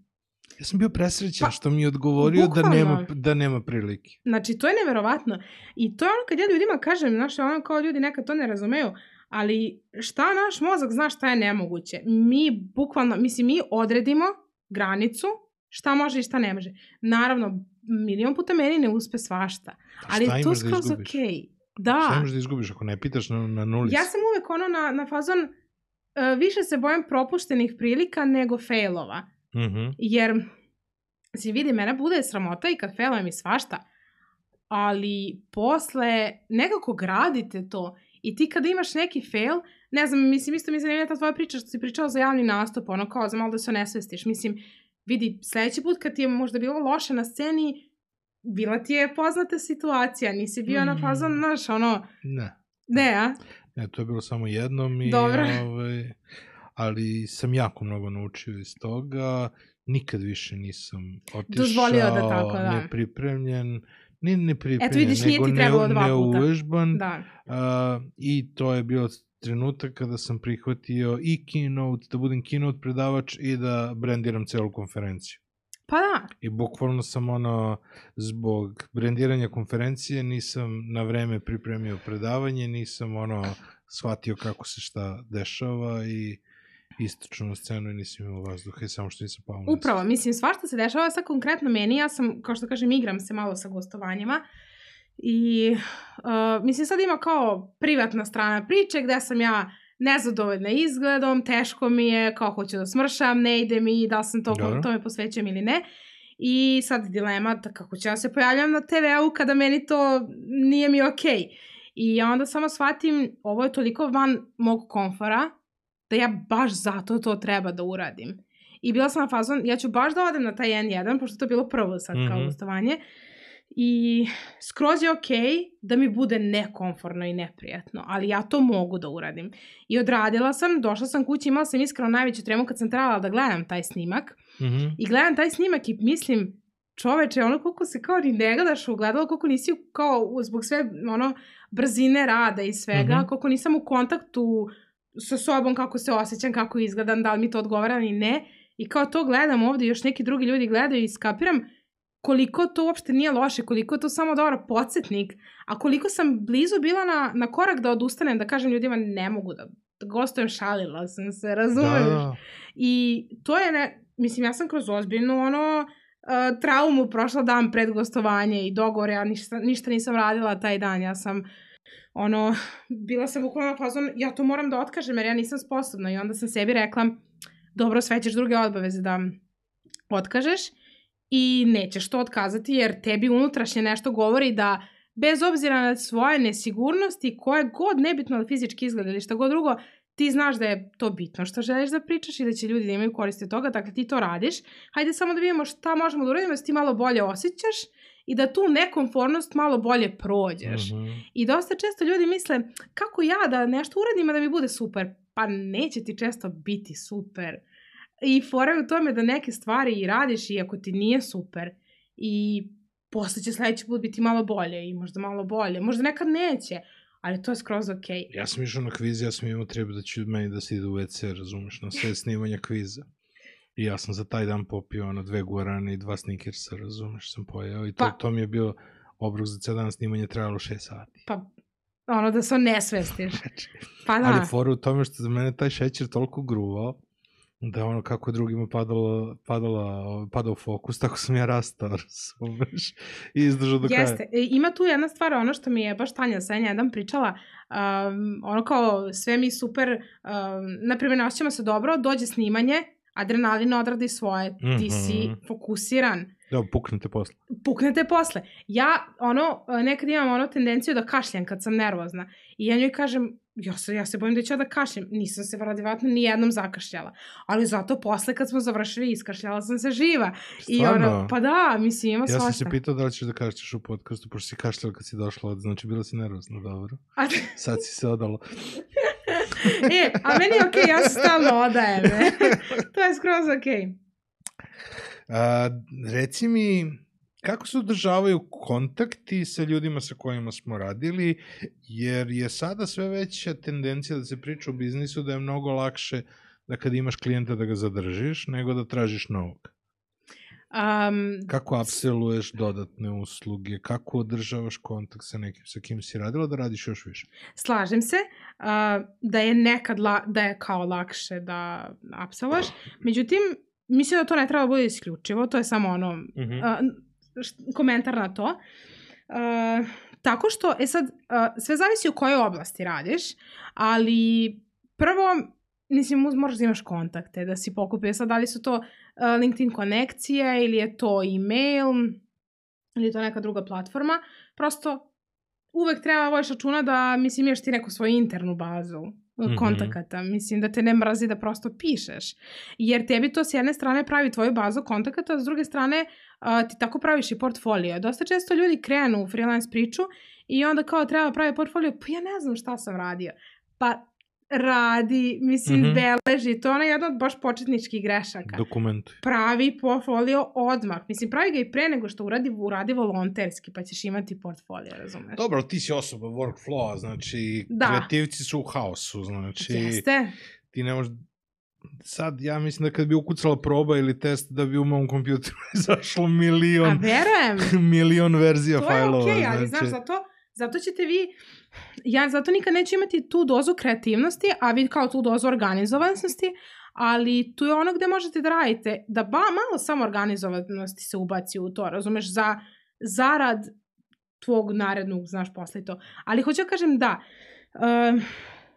Ja sam bio presrećan pa, što mi je odgovorio bukvalno. da nema, da nema prilike. Znači, to je neverovatno. I to je ono kad ja ljudima kažem, znaš, ono kao ljudi nekad to ne razumeju, ali šta naš mozak zna šta je nemoguće? Mi bukvalno, mislim, mi odredimo granicu šta može i šta ne može. Naravno, milion puta meni ne uspe svašta, ali je to da skroz da okej. Okay. Da. Šta imaš da izgubiš ako ne pitaš na, na nuli? Ja sam uvek ono na, na fazon, uh, više se bojim propuštenih prilika nego failova. Mm -hmm. Jer, si vidi, mene bude sramota i kad failujem i svašta, ali posle nekako gradite to I ti kada imaš neki fail, ne znam, mislim, isto mi zanimlja ta tvoja priča što si pričao za javni nastup, ono kao za malo da se onesvestiš. Mislim, vidi, sledeći put kad ti je možda bilo loše na sceni, bila ti je poznata situacija, nisi bio mm. na fazon, znaš, ono... Ne. Ne, a? Ne, to je bilo samo jednom i... Dobro. Ovaj, ali sam jako mnogo naučio iz toga, nikad više nisam otišao, Dozvolio da tako, da. nepripremljen, Nije nepripremljen, Eto vidiš, nije ti trebalo dva puta. Neužban, da. Uh, I to je bilo trenutak kada sam prihvatio i keynote, da budem keynote predavač i da brandiram celu konferenciju. Pa da. I bukvalno sam ono, zbog brandiranja konferencije nisam na vreme pripremio predavanje, nisam ono, shvatio kako se šta dešava i istočno na scenu i nisam imao vazduha i samo što nisam pao Upravo, mislim, svašta se dešava sad konkretno meni, ja sam, kao što kažem, igram se malo sa gostovanjima i uh, mislim sad ima kao privatna strana priče gde sam ja nezadovoljna izgledom, teško mi je, kao hoću da smršam, ne ide mi, da sam to, Dobro. tome posvećujem ili ne. I sad dilema da kako ću ja se pojavljam na TV-u kada meni to nije mi okej. Okay. I onda samo shvatim, ovo je toliko van mog komfora, da ja baš zato to treba da uradim. I bila sam na fazon, ja ću baš da odem na taj N1, pošto to je bilo prvo sad mm -hmm. kao gostovanje. I skroz je okej okay da mi bude nekomforno i neprijatno, ali ja to mogu da uradim. I odradila sam, došla sam kući, imala sam iskreno najveću tremu kad sam trebala da gledam taj snimak. Mm -hmm. I gledam taj snimak i mislim, čoveče, ono koliko se kao ni ne gledaš u gledalo, koliko nisi kao zbog sve ono brzine rada i svega, mm -hmm. koliko nisam u kontaktu sa sobom kako se osjećam, kako izgledam, da li mi to odgovara ili ne. I kao to gledam ovde, još neki drugi ljudi gledaju i skapiram koliko to uopšte nije loše, koliko je to samo dobro podsjetnik, a koliko sam blizu bila na, na korak da odustanem, da kažem ljudima ne mogu da, da gostujem, šalila sam se, razumeš? Da, da. I to je, ne, mislim, ja sam kroz ozbiljnu ono, uh, traumu prošla dan pred gostovanje i dogovor, ja ništa, ništa nisam radila taj dan, ja sam ono, bila sam bukvalno fazon, ja to moram da otkažem jer ja nisam sposobna i onda sam sebi rekla, dobro, sve ćeš druge obaveze da otkažeš i nećeš to otkazati jer tebi unutrašnje nešto govori da bez obzira na svoje nesigurnosti, koje god nebitno da fizički izgleda ili šta god drugo, ti znaš da je to bitno što želiš da pričaš i da će ljudi da imaju koriste od toga, dakle ti to radiš. Hajde samo da vidimo šta možemo da uradimo da se ti malo bolje osjećaš i da tu nekomfornost malo bolje prođeš. Mm -hmm. I dosta često ljudi misle kako ja da nešto uradim da mi bude super. Pa neće ti često biti super. I fora je u tome da neke stvari i radiš i ako ti nije super i posle će sledeći put biti malo bolje i možda malo bolje. Možda nekad neće, ali to je skroz okej. Okay. Ja sam išao na kviz, ja sam imao treba da ću meni da se ide u WC, razumeš, na sve snimanja kviza. I ja sam za taj dan popio ono dve guarane i dva snickersa, razumeš, sam pojeo i to, pa, to mi je bio obrok za ceo dan snimanje trajalo 6 sati. Pa, ono da se nesvestiš. Pa da. Ali fora u tome što za mene taj šećer toliko gruvao, da ono kako je drugima padalo, padala, padao fokus, tako sam ja rastao, razumeš, i izdržao do kraja. Jeste, e, ima tu jedna stvar, ono što mi je baš Tanja Senja jedan pričala, um, ono kao sve mi super, um, na primjer, osjećamo se dobro, dođe snimanje, adrenalin odradi svoje, ti mm -hmm. si mhm. fokusiran. Da, puknete posle. Puknete posle. Ja, ono, nekad imam ono tendenciju da kašljam kad sam nervozna. I ja njoj kažem, ja se, ja se bojim da ću ja da kašljem. Nisam se vradivatno ni jednom zakašljala. Ali zato posle kad smo završili iskašljala sam se živa. Stvarno? I ono, pa da, mislim, ima svašta. Ja sam se pitao da li ćeš da kašlješ u podcastu, pošto si kašljala kad si došla, znači bila si nervozna, dobro. A... Sad si se odalo. e, a meni je okej, okay, ja se stalno odajem. to je skroz okej. Okay. A, reci mi, kako se održavaju kontakti sa ljudima sa kojima smo radili, jer je sada sve veća tendencija da se priča o biznisu da je mnogo lakše da kad imaš klijenta da ga zadržiš, nego da tražiš novog. Um, kako upselluješ dodatne usluge, kako održavaš kontakt sa nekim sa kim si radila da radiš još više? Slažem se uh, da je nekad la, da je kao lakše da upselluješ, međutim mislim da to ne treba da bude isključivo, to je samo ono mm -hmm. uh, komentar na to. Uh, tako što, e sad, uh, sve zavisi u kojoj oblasti radiš, ali prvo, mislim, moraš da imaš kontakte, da si pokupio. Sad, da li su to uh, LinkedIn konekcije ili je to e-mail ili je to neka druga platforma. Prosto, uvek treba voješ računa da, mislim, imaš ti neku svoju internu bazu. Kontakata. Mislim da te ne mrazi da prosto pišeš. Jer tebi to s jedne strane pravi tvoju bazu kontakata, a s druge strane a, ti tako praviš i portfolio. Dosta često ljudi krenu u freelance priču i onda kao treba pravi portfolio, pa ja ne znam šta sam radio. Pa radi, mislim, mm -hmm. beleži. To je ona jedna od baš početničkih grešaka. Dokument. Pravi portfolio odmah. Mislim, pravi ga i pre nego što uradi, uradi volonterski, pa ćeš imati portfolio, razumeš? Dobro, ti si osoba workflow znači da. kreativci su u haosu, znači... Jeste. Ti ne možeš sad ja mislim da kad bi ukucala proba ili test da bi u mom kompjuteru izašlo milion A verujem. milion verzija fajlova. To je okej, okay, ali znači... znaš, zato, zato ćete vi ja zato nikad neću imati tu dozu kreativnosti, a vi kao tu dozu organizovanosti, ali tu je ono gde možete da radite, da ba, malo samo organizovanosti se ubaci u to, razumeš, za zarad tvog narednog, znaš, posle to. Ali hoću da kažem da, uh,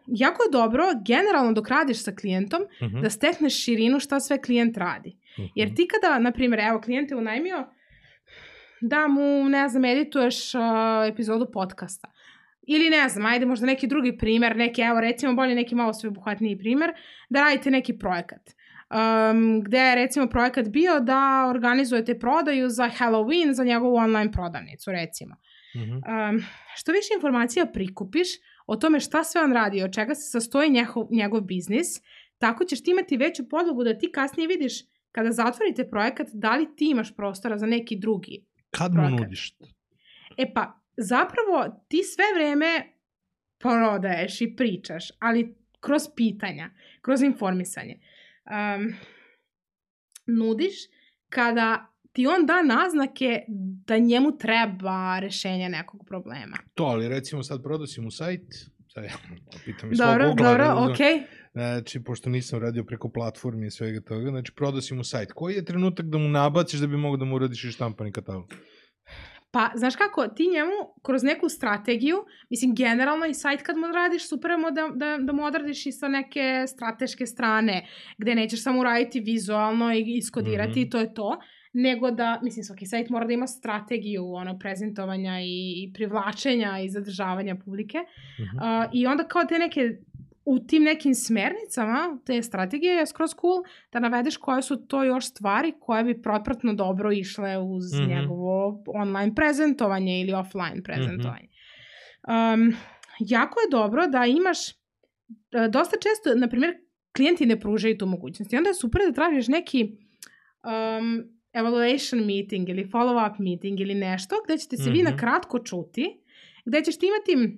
jako je dobro, generalno dok radiš sa klijentom, uh mhm. -huh. da stekneš širinu šta sve klijent radi. Uh -huh. Jer ti kada, na primjer, evo, klijent je unajmio da mu, ne znam, edituješ uh, epizodu podcasta. Ili ne znam, ajde možda neki drugi primer, neki, evo recimo bolje neki malo sveobuhvatniji primer, da radite neki projekat. Um, gde je recimo projekat bio da organizujete prodaju za Halloween za njegovu online prodavnicu recimo. Mm -hmm. um, što više informacija prikupiš o tome šta sve on radi, od čega se sastoji njegov, njegov biznis, tako ćeš ti imati veću podlogu da ti kasnije vidiš kada zatvorite projekat da li ti imaš prostora za neki drugi Kad mu nudiš? E pa, zapravo ti sve vreme prodaješ i pričaš, ali kroz pitanja, kroz informisanje. Um, nudiš kada ti on da naznake da njemu treba rešenje nekog problema. To, ali recimo sad prodasim u sajt, sad ja pitam i dobro, svog Dobro, dobro, okej. Okay. Znači, pošto nisam radio preko platformi i svega toga, znači prodasim u sajt. Koji je trenutak da mu nabaciš da bi mogo da mu uradiš i štampani katalog? Pa, znaš kako, ti njemu kroz neku strategiju, mislim, generalno i sajt kad mu radiš, super je da, da, da mu odradiš i sa neke strateške strane, gde nećeš samo uraditi vizualno i iskodirati mm -hmm. i to je to, nego da, mislim, svaki sajt mora da ima strategiju ono, prezentovanja i, i privlačenja i zadržavanja publike. Mm -hmm. uh, I onda kao te neke u tim nekim smernicama te strategije je skroz cool da navedeš koje su to još stvari koje bi propratno dobro išle uz mm -hmm. njegovo online prezentovanje ili offline prezentovanje. Mm -hmm. um, jako je dobro da imaš da dosta često, na primjer, klijenti ne pružaju tu mogućnost i onda je super da tražiš neki um, evaluation meeting ili follow-up meeting ili nešto gde ćete se mm -hmm. vi na mhm. kratko čuti, gde ćeš ti imati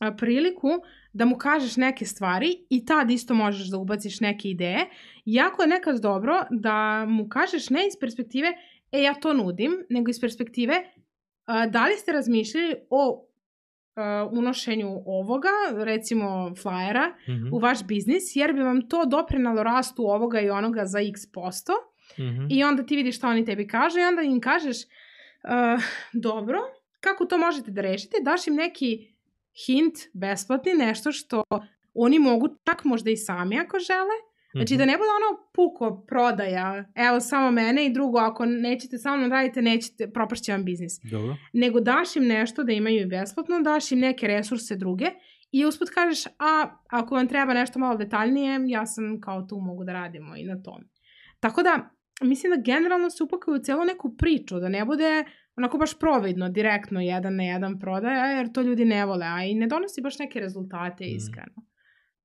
a, priliku da mu kažeš neke stvari i tad isto možeš da ubaciš neke ideje. Jako je nekad dobro da mu kažeš ne iz perspektive e ja to nudim, nego iz perspektive a, da li ste razmišljali o uh, unošenju ovoga, recimo flyera, Mm -hmm. u vaš biznis, jer bi vam to doprinalo rastu ovoga i onoga za x posto. Mm -hmm. I onda ti vidiš šta oni tebi kažu i onda im kažeš, uh, dobro, kako to možete da rešite? Daš im neki hint, besplatni, nešto što oni mogu čak možda i sami ako žele. Znači da ne bude ono puko prodaja, evo samo mene i drugo, ako nećete sa mnom radite, nećete, propašće vam biznis. Dobro. Nego daš im nešto da imaju i besplatno, daš im neke resurse druge i usput kažeš, a ako vam treba nešto malo detaljnije, ja sam kao tu mogu da radimo i na tome. Tako da, mislim da generalno se upakaju u celu neku priču, da ne bude onako baš providno, direktno jedan na jedan prodaja, jer to ljudi ne vole, a i ne donosi baš neke rezultate, iskreno. Mm.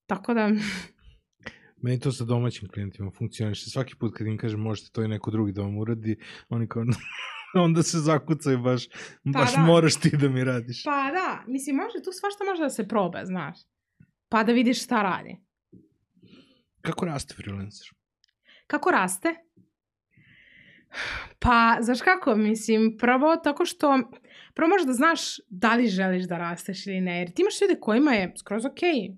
Tako da... Meni to sa domaćim klijentima funkcioniše. Svaki put kad im kažem možete to i neko drugi da vam uradi, oni kao onda se zakucaju baš, pa baš da. moraš ti da mi radiš. Pa da, mislim može, tu svašta može da se proba, znaš. Pa da vidiš šta radi. Kako raste freelancer? Kako raste? Pa, znaš kako, mislim, prvo tako što, prvo možeš da znaš da li želiš da rasteš ili ne, jer ti imaš ljude kojima je skroz okej okay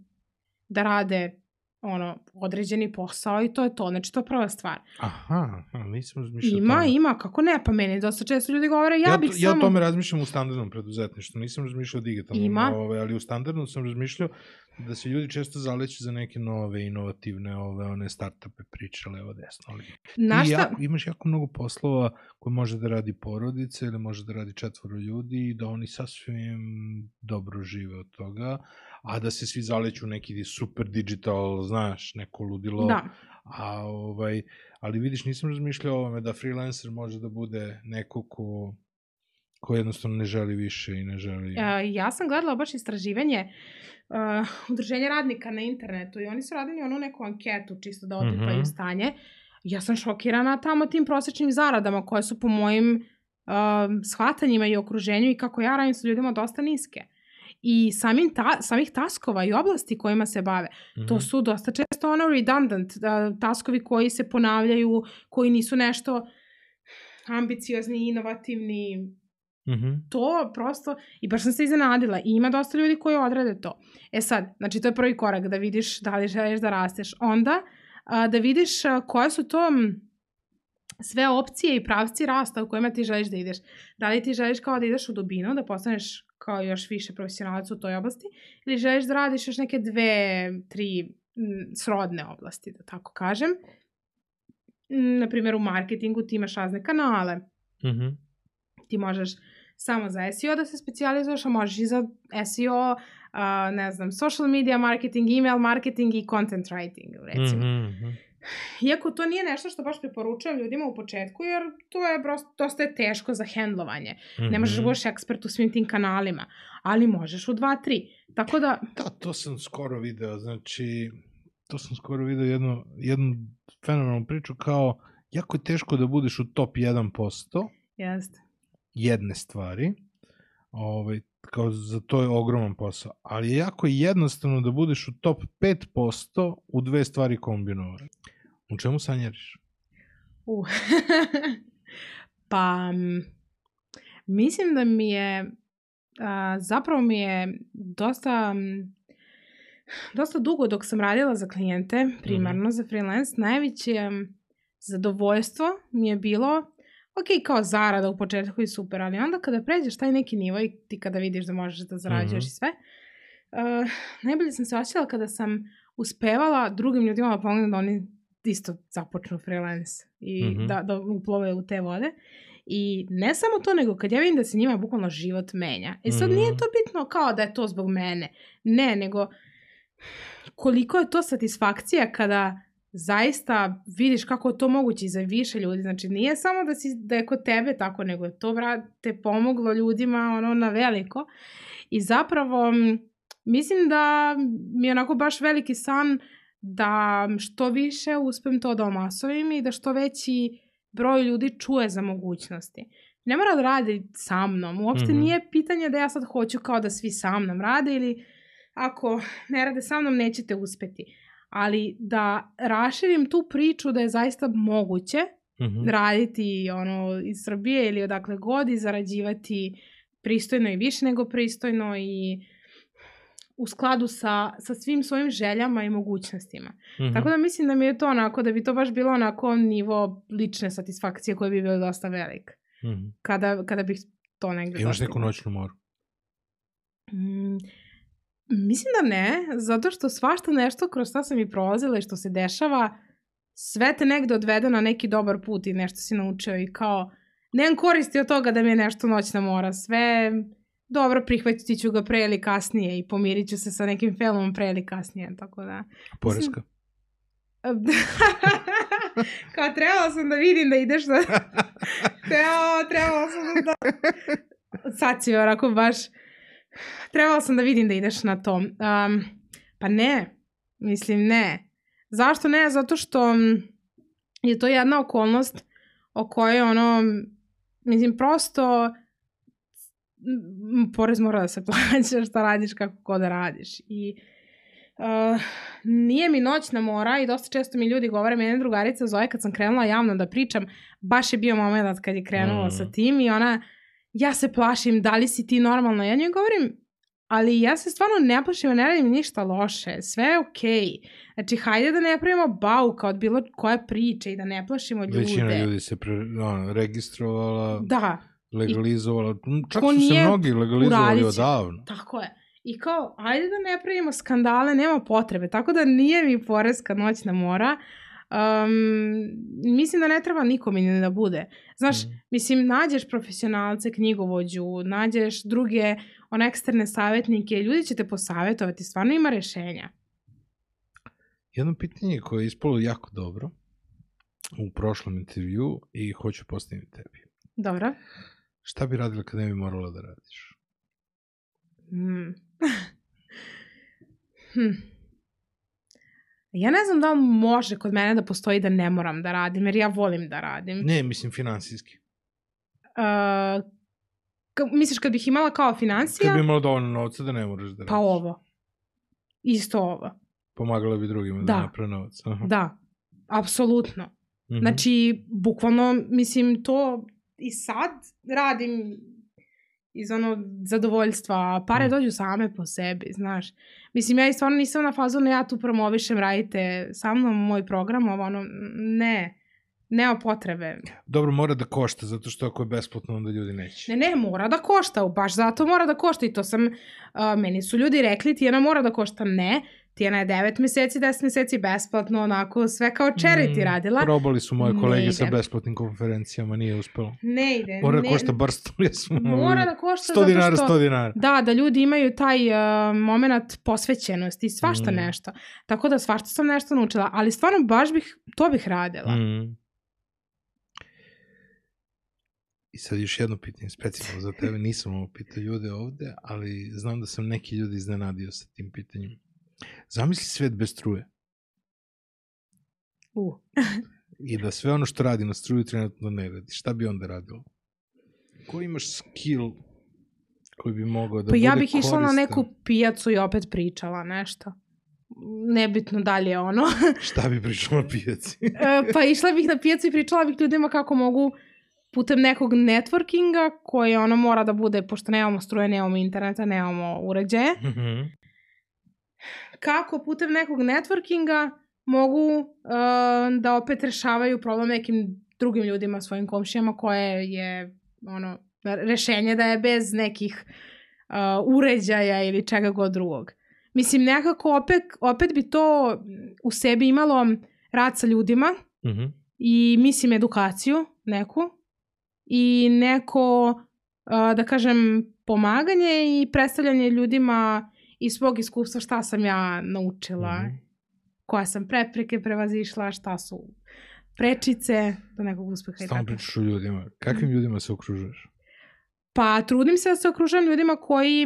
da rade ono, određeni posao i to je to. Znači, to je prva stvar. Aha, nisam razmišljao Ima, tamo. ima, kako ne, pa meni dosta često ljudi govore, ja, ja bih samo... Ja tome razmišljam u standardnom preduzetništvu, nisam razmišljao digitalno, ima. ove, ali u standardnom sam razmišljao da se ljudi često zaleću za neke nove, inovativne, ove, one startupe priče levo desno. Ali Na šta? Ja, imaš jako mnogo poslova koje može da radi porodice ili može da radi četvoro ljudi i da oni sasvim dobro žive od toga, a da se svi zaleću neki super digital, znaš, neko ludilo. Da. A, ovaj, ali vidiš, nisam razmišljao o ovome da freelancer može da bude neko ko ko jednostavno ne želi više i ne želi... Uh, ja sam gledala baš istraživanje uh, udruženja radnika na internetu i oni su radili onu neku anketu čisto da opipaju mm -hmm. stanje. Ja sam šokirana tamo tim prosečnim zaradama koje su po mojim uh, shvatanjima i okruženju i kako ja radim sa ljudima dosta niske. I samim ta, samih taskova i oblasti kojima se bave, mm -hmm. to su dosta često ono redundant, uh, taskovi koji se ponavljaju, koji nisu nešto ambiciozni, inovativni, Mm -hmm. To prosto, i baš sam se iznenadila, i ima dosta ljudi koji odrade to. E sad, znači to je prvi korak, da vidiš da li želiš da rasteš. Onda, a, da vidiš a, koje su to sve opcije i pravci rasta u kojima ti želiš da ideš. Da li ti želiš kao da ideš u dubinu, da postaneš kao još više profesionalac u toj oblasti, ili želiš da radiš još neke dve, tri m, srodne oblasti, da tako kažem. M, naprimjer, u marketingu ti imaš razne kanale. Mm -hmm. Ti možeš samo za SEO da se specializuješ, a možeš i za SEO, uh, ne znam, social media marketing, email marketing i content writing, recimo. Mm -hmm. Iako to nije nešto što baš preporučujem ljudima u početku, jer to je prosto, dosta je teško za hendlovanje. Mm -hmm. Ne možeš da budeš ekspert u svim tim kanalima, ali možeš u dva, tri. Tako da... Da, to sam skoro video, znači, to sam skoro video jednu, jednu fenomenalnu priču kao, jako je teško da budeš u top 1%. Jeste jedne stvari, ovaj, kao za to je ogroman posao, ali je jako jednostavno da budeš u top 5% u dve stvari kombinovane. U čemu sanjariš? Uh. pa, mislim da mi je, a, zapravo mi je dosta, dosta dugo dok sam radila za klijente, primarno mm -hmm. za freelance, najveće zadovoljstvo mi je bilo ok, kao zarada u početku i super, ali onda kada pređeš taj neki nivo i ti kada vidiš da možeš da zarađuješ mm -hmm. i sve, uh, najbolje sam se osjećala kada sam uspevala drugim ljudima da pomognem da oni isto započnu freelance i mm -hmm. da, da uplove u te vode. I ne samo to, nego kad ja vidim da se njima bukvalno život menja. E sad mm -hmm. nije to bitno kao da je to zbog mene. Ne, nego koliko je to satisfakcija kada zaista vidiš kako je to moguće za više ljudi. Znači, nije samo da, si, da je kod tebe tako, nego je to, te pomoglo ljudima ono, na veliko. I zapravo, mislim da mi je onako baš veliki san da što više uspem to da omasovim i da što veći broj ljudi čuje za mogućnosti. Ne mora da radi sa mnom. Uopšte mm -hmm. nije pitanje da ja sad hoću kao da svi sa mnom rade ili ako ne rade sa mnom nećete uspeti ali da raširim tu priču da je zaista moguće mm -hmm. raditi ono iz Srbije ili odakle god i zarađivati pristojno i više nego pristojno i u skladu sa, sa svim svojim željama i mogućnostima. Mm -hmm. Tako da mislim da mi je to onako, da bi to baš bilo onako nivo lične satisfakcije koje bi bilo dosta velik. Mm -hmm. kada, kada bih to negde Imaš neku noćnu moru? Mm, mislim da ne, zato što svašta nešto kroz šta sam i prolazila i što se dešava, sve te negde odvede na neki dobar put i nešto si naučio i kao, nemam koristi od toga da mi je nešto noćna mora, sve dobro, prihvatit ću ga pre ili kasnije i pomirit ću se sa nekim filmom pre ili kasnije, tako da... Poreska? Kao trebala sam da vidim da ideš na... trebala, trebala sam da... Sad si onako baš... Trebala sam da vidim da ideš na to. Um, pa ne, mislim ne. Zašto ne? Zato što je to jedna okolnost o kojoj ono, mislim prosto porez mora da se plaća šta radiš kako god da radiš i uh, nije mi noćna mora i dosta često mi ljudi govore, mene drugarica zove kad sam krenula javno da pričam, baš je bio moment kad je krenula mm. sa tim i ona, ja se plašim, da li si ti normalna? Ja njoj govorim, ali ja se stvarno ne plašim, ne radim ništa loše, sve je okej. Okay. Znači, hajde da ne pravimo bauka od bilo koje priče i da ne plašimo ljude. Većina ljudi se pre, on, registrovala. Da, legalizovala. Čak su se mnogi legalizovali odavno. Tako je. I kao, ajde da ne pravimo skandale, nema potrebe. Tako da nije mi poreska noćna mora. Um, mislim da ne treba nikome ni da bude. Znaš, mm. mislim, nađeš profesionalce, knjigovođu, nađeš druge, one eksterne savjetnike, ljudi će te posavetovati, stvarno ima rešenja. Jedno pitanje koje je ispalo jako dobro u prošlom intervju i hoću postaviti tebi. Dobro. Šta bi radila kad ne bi morala da radiš? Mm. hm. Ja ne znam da li može kod mene da postoji da ne moram da radim, jer ja volim da radim. Ne, mislim finansijski. Uh, ka, misliš kad bih imala kao financija? Kad bi imala dovoljno novca da ne moraš da pa radiš. Pa ovo. Isto ovo. Pomagala bi drugima da, da naprave novac. Aha. Da, apsolutno. Mm -hmm. Znači, bukvalno, mislim, to i sad radim iz ono zadovoljstva, pare mm. dođu same po sebi, znaš. Mislim, ja i stvarno nisam na fazu, ja tu promovišem, radite sa mnom moj program, ovo ono, ne, nema potrebe. Dobro, mora da košta, zato što ako je besplatno, onda ljudi neće. Ne, ne, mora da košta, baš zato mora da košta i to sam, uh, meni su ljudi rekli, ti ona mora da košta, ne, Tijana je 9 meseci, 10 meseci besplatno, onako sve kao charity mm, radila. Probali su moje kolege sa besplatnim konferencijama, nije uspelo. Ne ide. Mora da košta bar 100, mora da košta 100 dinara, što, 100 dinara. Da, da ljudi imaju taj uh, moment posvećenosti i svašta mm. nešto. Tako da svašta sam nešto naučila, ali stvarno baš bih, to bih radila. Mm. I sad još jedno pitanje specijalno za tebe, nisam ovo pitao ljude ovde, ali znam da sam neki ljudi iznenadio sa tim pitanjem. Zamisli svet bez struje. Uh. I da sve ono što radi na struju trenutno ne radi. Šta bi onda radilo? Ko imaš skill koji bi mogao da pa bude ja bih koristan? išla na neku pijacu i opet pričala nešto. Nebitno dalje ono. Šta bi pričala na pijaci? E, pa išla bih na pijacu i pričala bih ljudima kako mogu putem nekog networkinga koji ono mora da bude, pošto nemamo struje, nemamo interneta, nemamo uređaje, mm -hmm kako putem nekog networkinga mogu uh, da opet rešavaju problem nekim drugim ljudima, svojim komšijama, koje je ono, rešenje da je bez nekih uh, uređaja ili čega god drugog. Mislim, nekako opet, opet bi to u sebi imalo rad sa ljudima mm -hmm. i mislim edukaciju neku i neko, uh, da kažem, pomaganje i predstavljanje ljudima iz svog iskustva šta sam ja naučila, mm. koja sam prepreke prevazišla, šta su prečice do nekog uspeha. Stavno pričaš o ljudima. Kakvim ljudima se okružuješ? Pa trudim se da se okružujem ljudima koji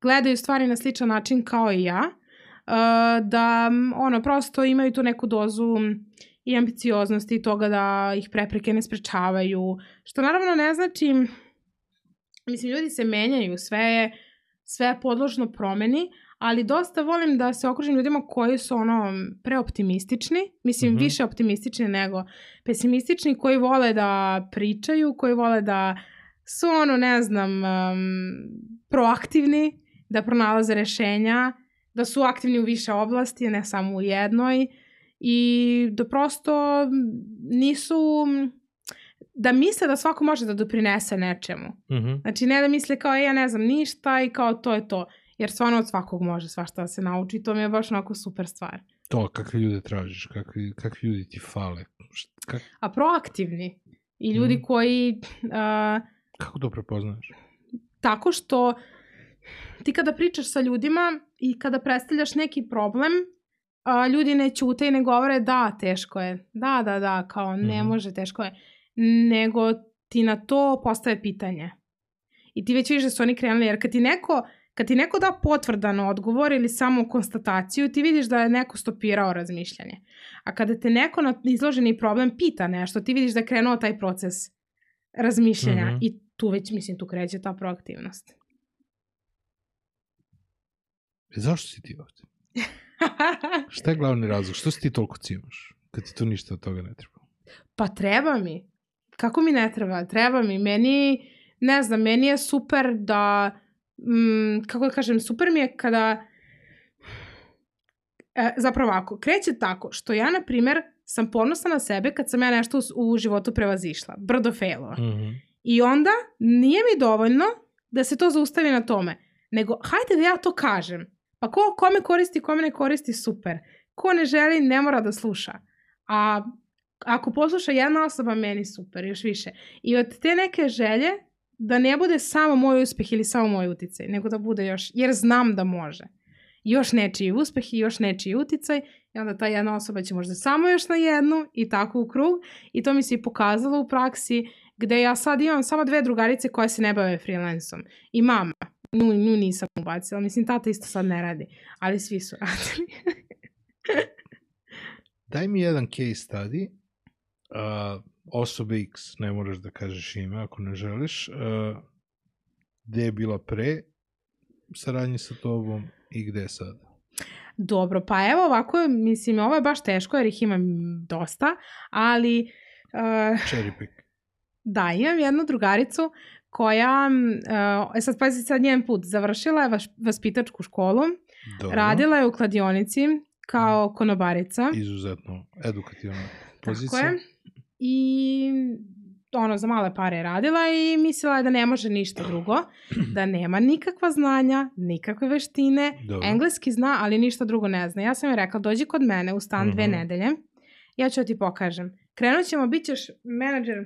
gledaju stvari na sličan način kao i ja. Da ono, prosto imaju tu neku dozu i ambicioznosti i toga da ih prepreke ne sprečavaju. Što naravno ne znači, mislim, ljudi se menjaju, sve je sve je podložno promeni, ali dosta volim da se okružim ljudima koji su ono preoptimistični, mislim mm -hmm. više optimistični nego pesimistični, koji vole da pričaju, koji vole da su ono, ne znam, um, proaktivni, da pronalaze rešenja, da su aktivni u više oblasti, ne samo u jednoj i da prosto nisu da misle da svako može da doprinese nečemu. Mm -hmm. Znači ne da misle kao e, ja ne znam ništa i kao to je to. Jer stvarno od svakog može svašta da se nauči i to mi je baš onako super stvar. To, kakve ljude tražiš, kakvi, kakvi ljudi ti fale. Kak... A proaktivni. I ljudi mm. koji... Uh, Kako to prepoznaš? Tako što ti kada pričaš sa ljudima i kada predstavljaš neki problem, a, ljudi ne ćute i ne govore da, teško je. Da, da, da, kao ne mm. može, teško je. Nego ti na to postave pitanje. I ti već vidiš da su oni krenuli, jer kad ti neko, kad ti neko da potvrdan odgovor ili samo konstataciju, ti vidiš da je neko stopirao razmišljanje. A kada te neko na izloženi problem pita nešto, ti vidiš da je krenuo taj proces razmišljanja mm -hmm. i tu već, mislim, tu kreće ta proaktivnost. E, zašto si ti ovde? Šta je glavni razlog? Što si ti toliko cimaš? Kad ti tu ništa od toga ne treba? Pa treba mi. Kako mi ne treba? Treba mi. Meni, ne znam, meni je super da, mm, kako da kažem, super mi je kada, e, zapravo ako, kreće tako što ja, na primer, sam ponosna na sebe kad sam ja nešto u, u životu prevazišla. Brdo failova. Mm -hmm. I onda nije mi dovoljno da se to zaustavi na tome. Nego, hajde da ja to kažem. Pa ko, kome koristi, kome ne koristi, super. Ko ne želi, ne mora da sluša. A ako posluša jedna osoba, meni super, još više. I od te neke želje, da ne bude samo moj uspeh ili samo moj uticaj, nego da bude još, jer znam da može. Još nečiji uspeh i još nečiji uticaj i onda ta jedna osoba će možda samo još na jednu i tako u krug i to mi se i pokazalo u praksi gde ja sad imam samo dve drugarice koje se ne bave freelanceom i mama Nju, nju nisam ubacila. Mislim, tata isto sad ne radi. Ali svi su radili. Daj mi jedan case study. Uh, osobe X, ne moraš da kažeš ime ako ne želiš. Uh, gde je bila pre saradnje sa tobom i gde je sada? Dobro, pa evo ovako, mislim, ovo je baš teško jer ih imam dosta, ali... Uh, Cherry pick. Da, imam jednu drugaricu koja, uh, sad pazi sad njen put, završila je vas, vaspitačku školu, Dobro. radila je u kladionici kao konobarica. Izuzetno edukativna pozicija. Tako je. I ono, za male pare je radila i mislila je da ne može ništa drugo, da nema nikakva znanja, nikakve veštine, Dobro. engleski zna, ali ništa drugo ne zna. Ja sam joj rekla, dođi kod mene u stan uh -huh. dve mhm. nedelje, ja ću da ti pokažem. Krenut ćemo, bit ćeš menadžer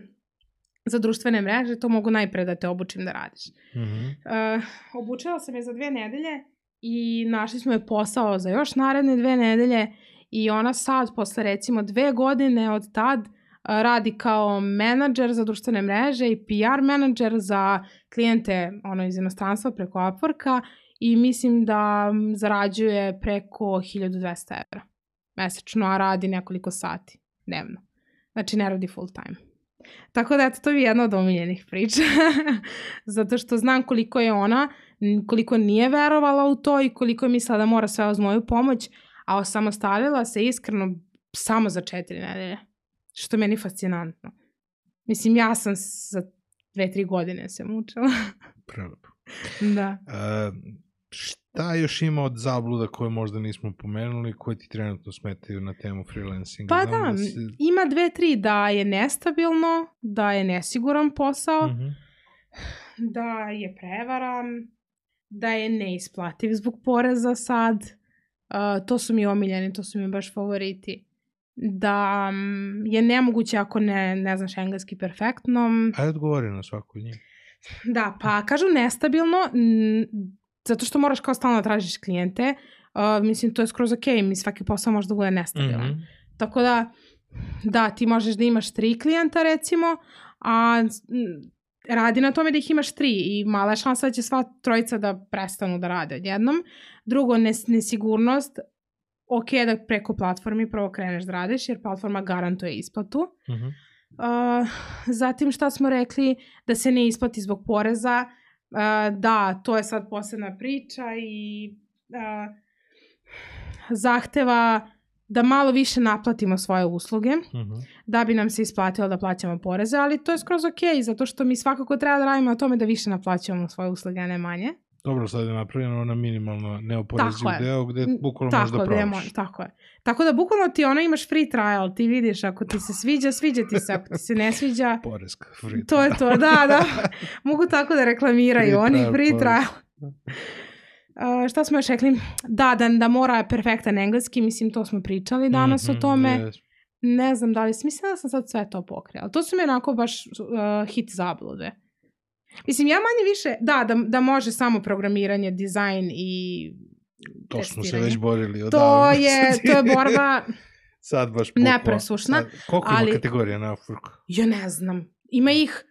za društvene mreže, to mogu najpre da te obučim da radiš. Mm -hmm. uh, obučila sam je za dve nedelje i našli smo je posao za još naredne dve nedelje i ona sad, posle recimo dve godine od tad, uh, radi kao menadžer za društvene mreže i PR menadžer za klijente ono, iz inostranstva preko Upworka i mislim da zarađuje preko 1200 evra mesečno, a radi nekoliko sati dnevno. Znači ne radi full time. Tako da, eto, to je jedna od omiljenih priča. Zato što znam koliko je ona, koliko nije verovala u to i koliko je mislila da mora sve uz moju pomoć, a osamostalila se iskreno samo za četiri nedelje. Što je meni fascinantno. Mislim, ja sam za dve, tri godine se mučila. Prelepo. da. Uh, Šta još ima od zabluda koje možda nismo pomenuli, koje ti trenutno smetaju na temu freelancinga? Pa da, da si... ima dve, tri, da je nestabilno, da je nesiguran posao, mm -hmm. da je prevara, da je neisplativ zbog poreza sad. Uh, to su mi omiljeni, to su mi baš favoriti. Da um, je nemoguće ako ne, ne znaš engleski perfektno. Ajde odgovori na svaku od njih. Da, pa kažu nestabilno, zato što moraš kao stalno da tražiš klijente, uh, mislim, to je skroz ok, mi svaki posao može da bude nestabilan. Mm -hmm. Tako da, da, ti možeš da imaš tri klijenta recimo, a radi na tome da ih imaš tri i mala je šansa da će sva trojica da prestanu da rade odjednom. Drugo, nes, nesigurnost, ok da preko platformi prvo kreneš da radiš jer platforma garantuje isplatu. Mm -hmm. uh, zatim šta smo rekli, da se ne isplati zbog poreza, Uh, da, to je sad posebna priča i uh, zahteva da malo više naplatimo svoje usluge, Uh -huh. da bi nam se isplatilo da plaćamo poreze, ali to je skroz ok, zato što mi svakako treba da radimo na tome da više naplaćamo svoje usluge, a ne manje. Dobro, sad je napravljeno na minimalno neoporeziv deo gde bukvalno tako, možeš da probaš. mo- tako je. Tako da bukvalno ti ono imaš free trial, ti vidiš ako ti se sviđa, sviđa ti se, ako ti se ne sviđa, Poreska, free to je to, da, da. Mogu tako da reklamiraju, Free oni trial, free trial. Uh, šta smo još rekli? Da, da, da mora perfektan engleski, mislim to smo pričali danas Mhm, o tome. yes. Ne znam da li, mislim da sam sad sve to pokrijala. To su mi onako baš uh, hit zablude. Mislim, ja manje više, da, da, da može samo programiranje, dizajn i To smo se već borili odavno. To je, to je borba, Sad baš bukvalno. Nepresušna, Sad, koliko ali- ima kategorija na Upworku? ja ne znam. Ima ih,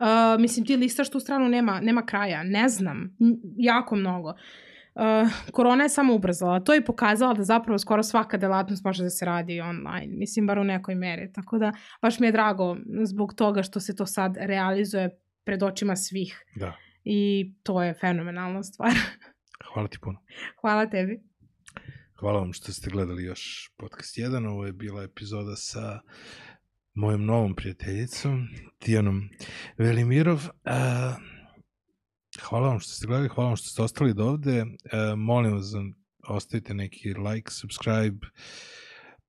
uh, mislim ti listaš tu stranu, nema, nema kraja, ne znam, M- jako mnogo. Uh, korona je samo ubrzala to i pokazala da zapravo skoro svaka delatnost može da se radi online, mislim bar u nekoj meri, tako da baš mi je drago zbog toga što se to sad realizuje pred očima svih Da. i to je fenomenalna stvar. Hvala ti puno. Hvala tebi. Hvala vam što ste gledali još podcast 1. Ovo je bila epizoda sa mojom novom prijateljicom, Tijanom Velimirov. Uh, hvala vam što ste gledali, hvala vam što ste ostali do ovde. Uh, molim vas da ostavite neki like, subscribe,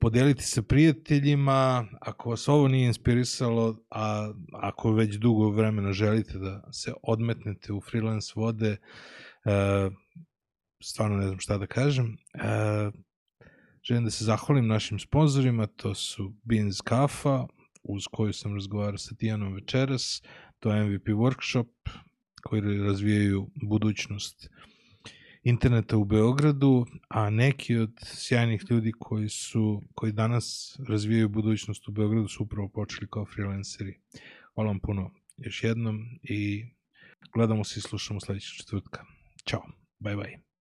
podelite sa prijateljima. Ako vas ovo nije inspirisalo, a ako već dugo vremena želite da se odmetnete u freelance vode, uh, stvarno ne znam šta da kažem. E, želim da se zahvalim našim sponzorima, to su Beans Kafa, uz koju sam razgovarao sa Tijanom večeras, to je MVP Workshop, koji razvijaju budućnost interneta u Beogradu, a neki od sjajnih ljudi koji su koji danas razvijaju budućnost u Beogradu su upravo počeli kao freelanceri. Hvala vam puno još jednom i gledamo se i slušamo sledećeg četvrtka. Ćao, bye bye.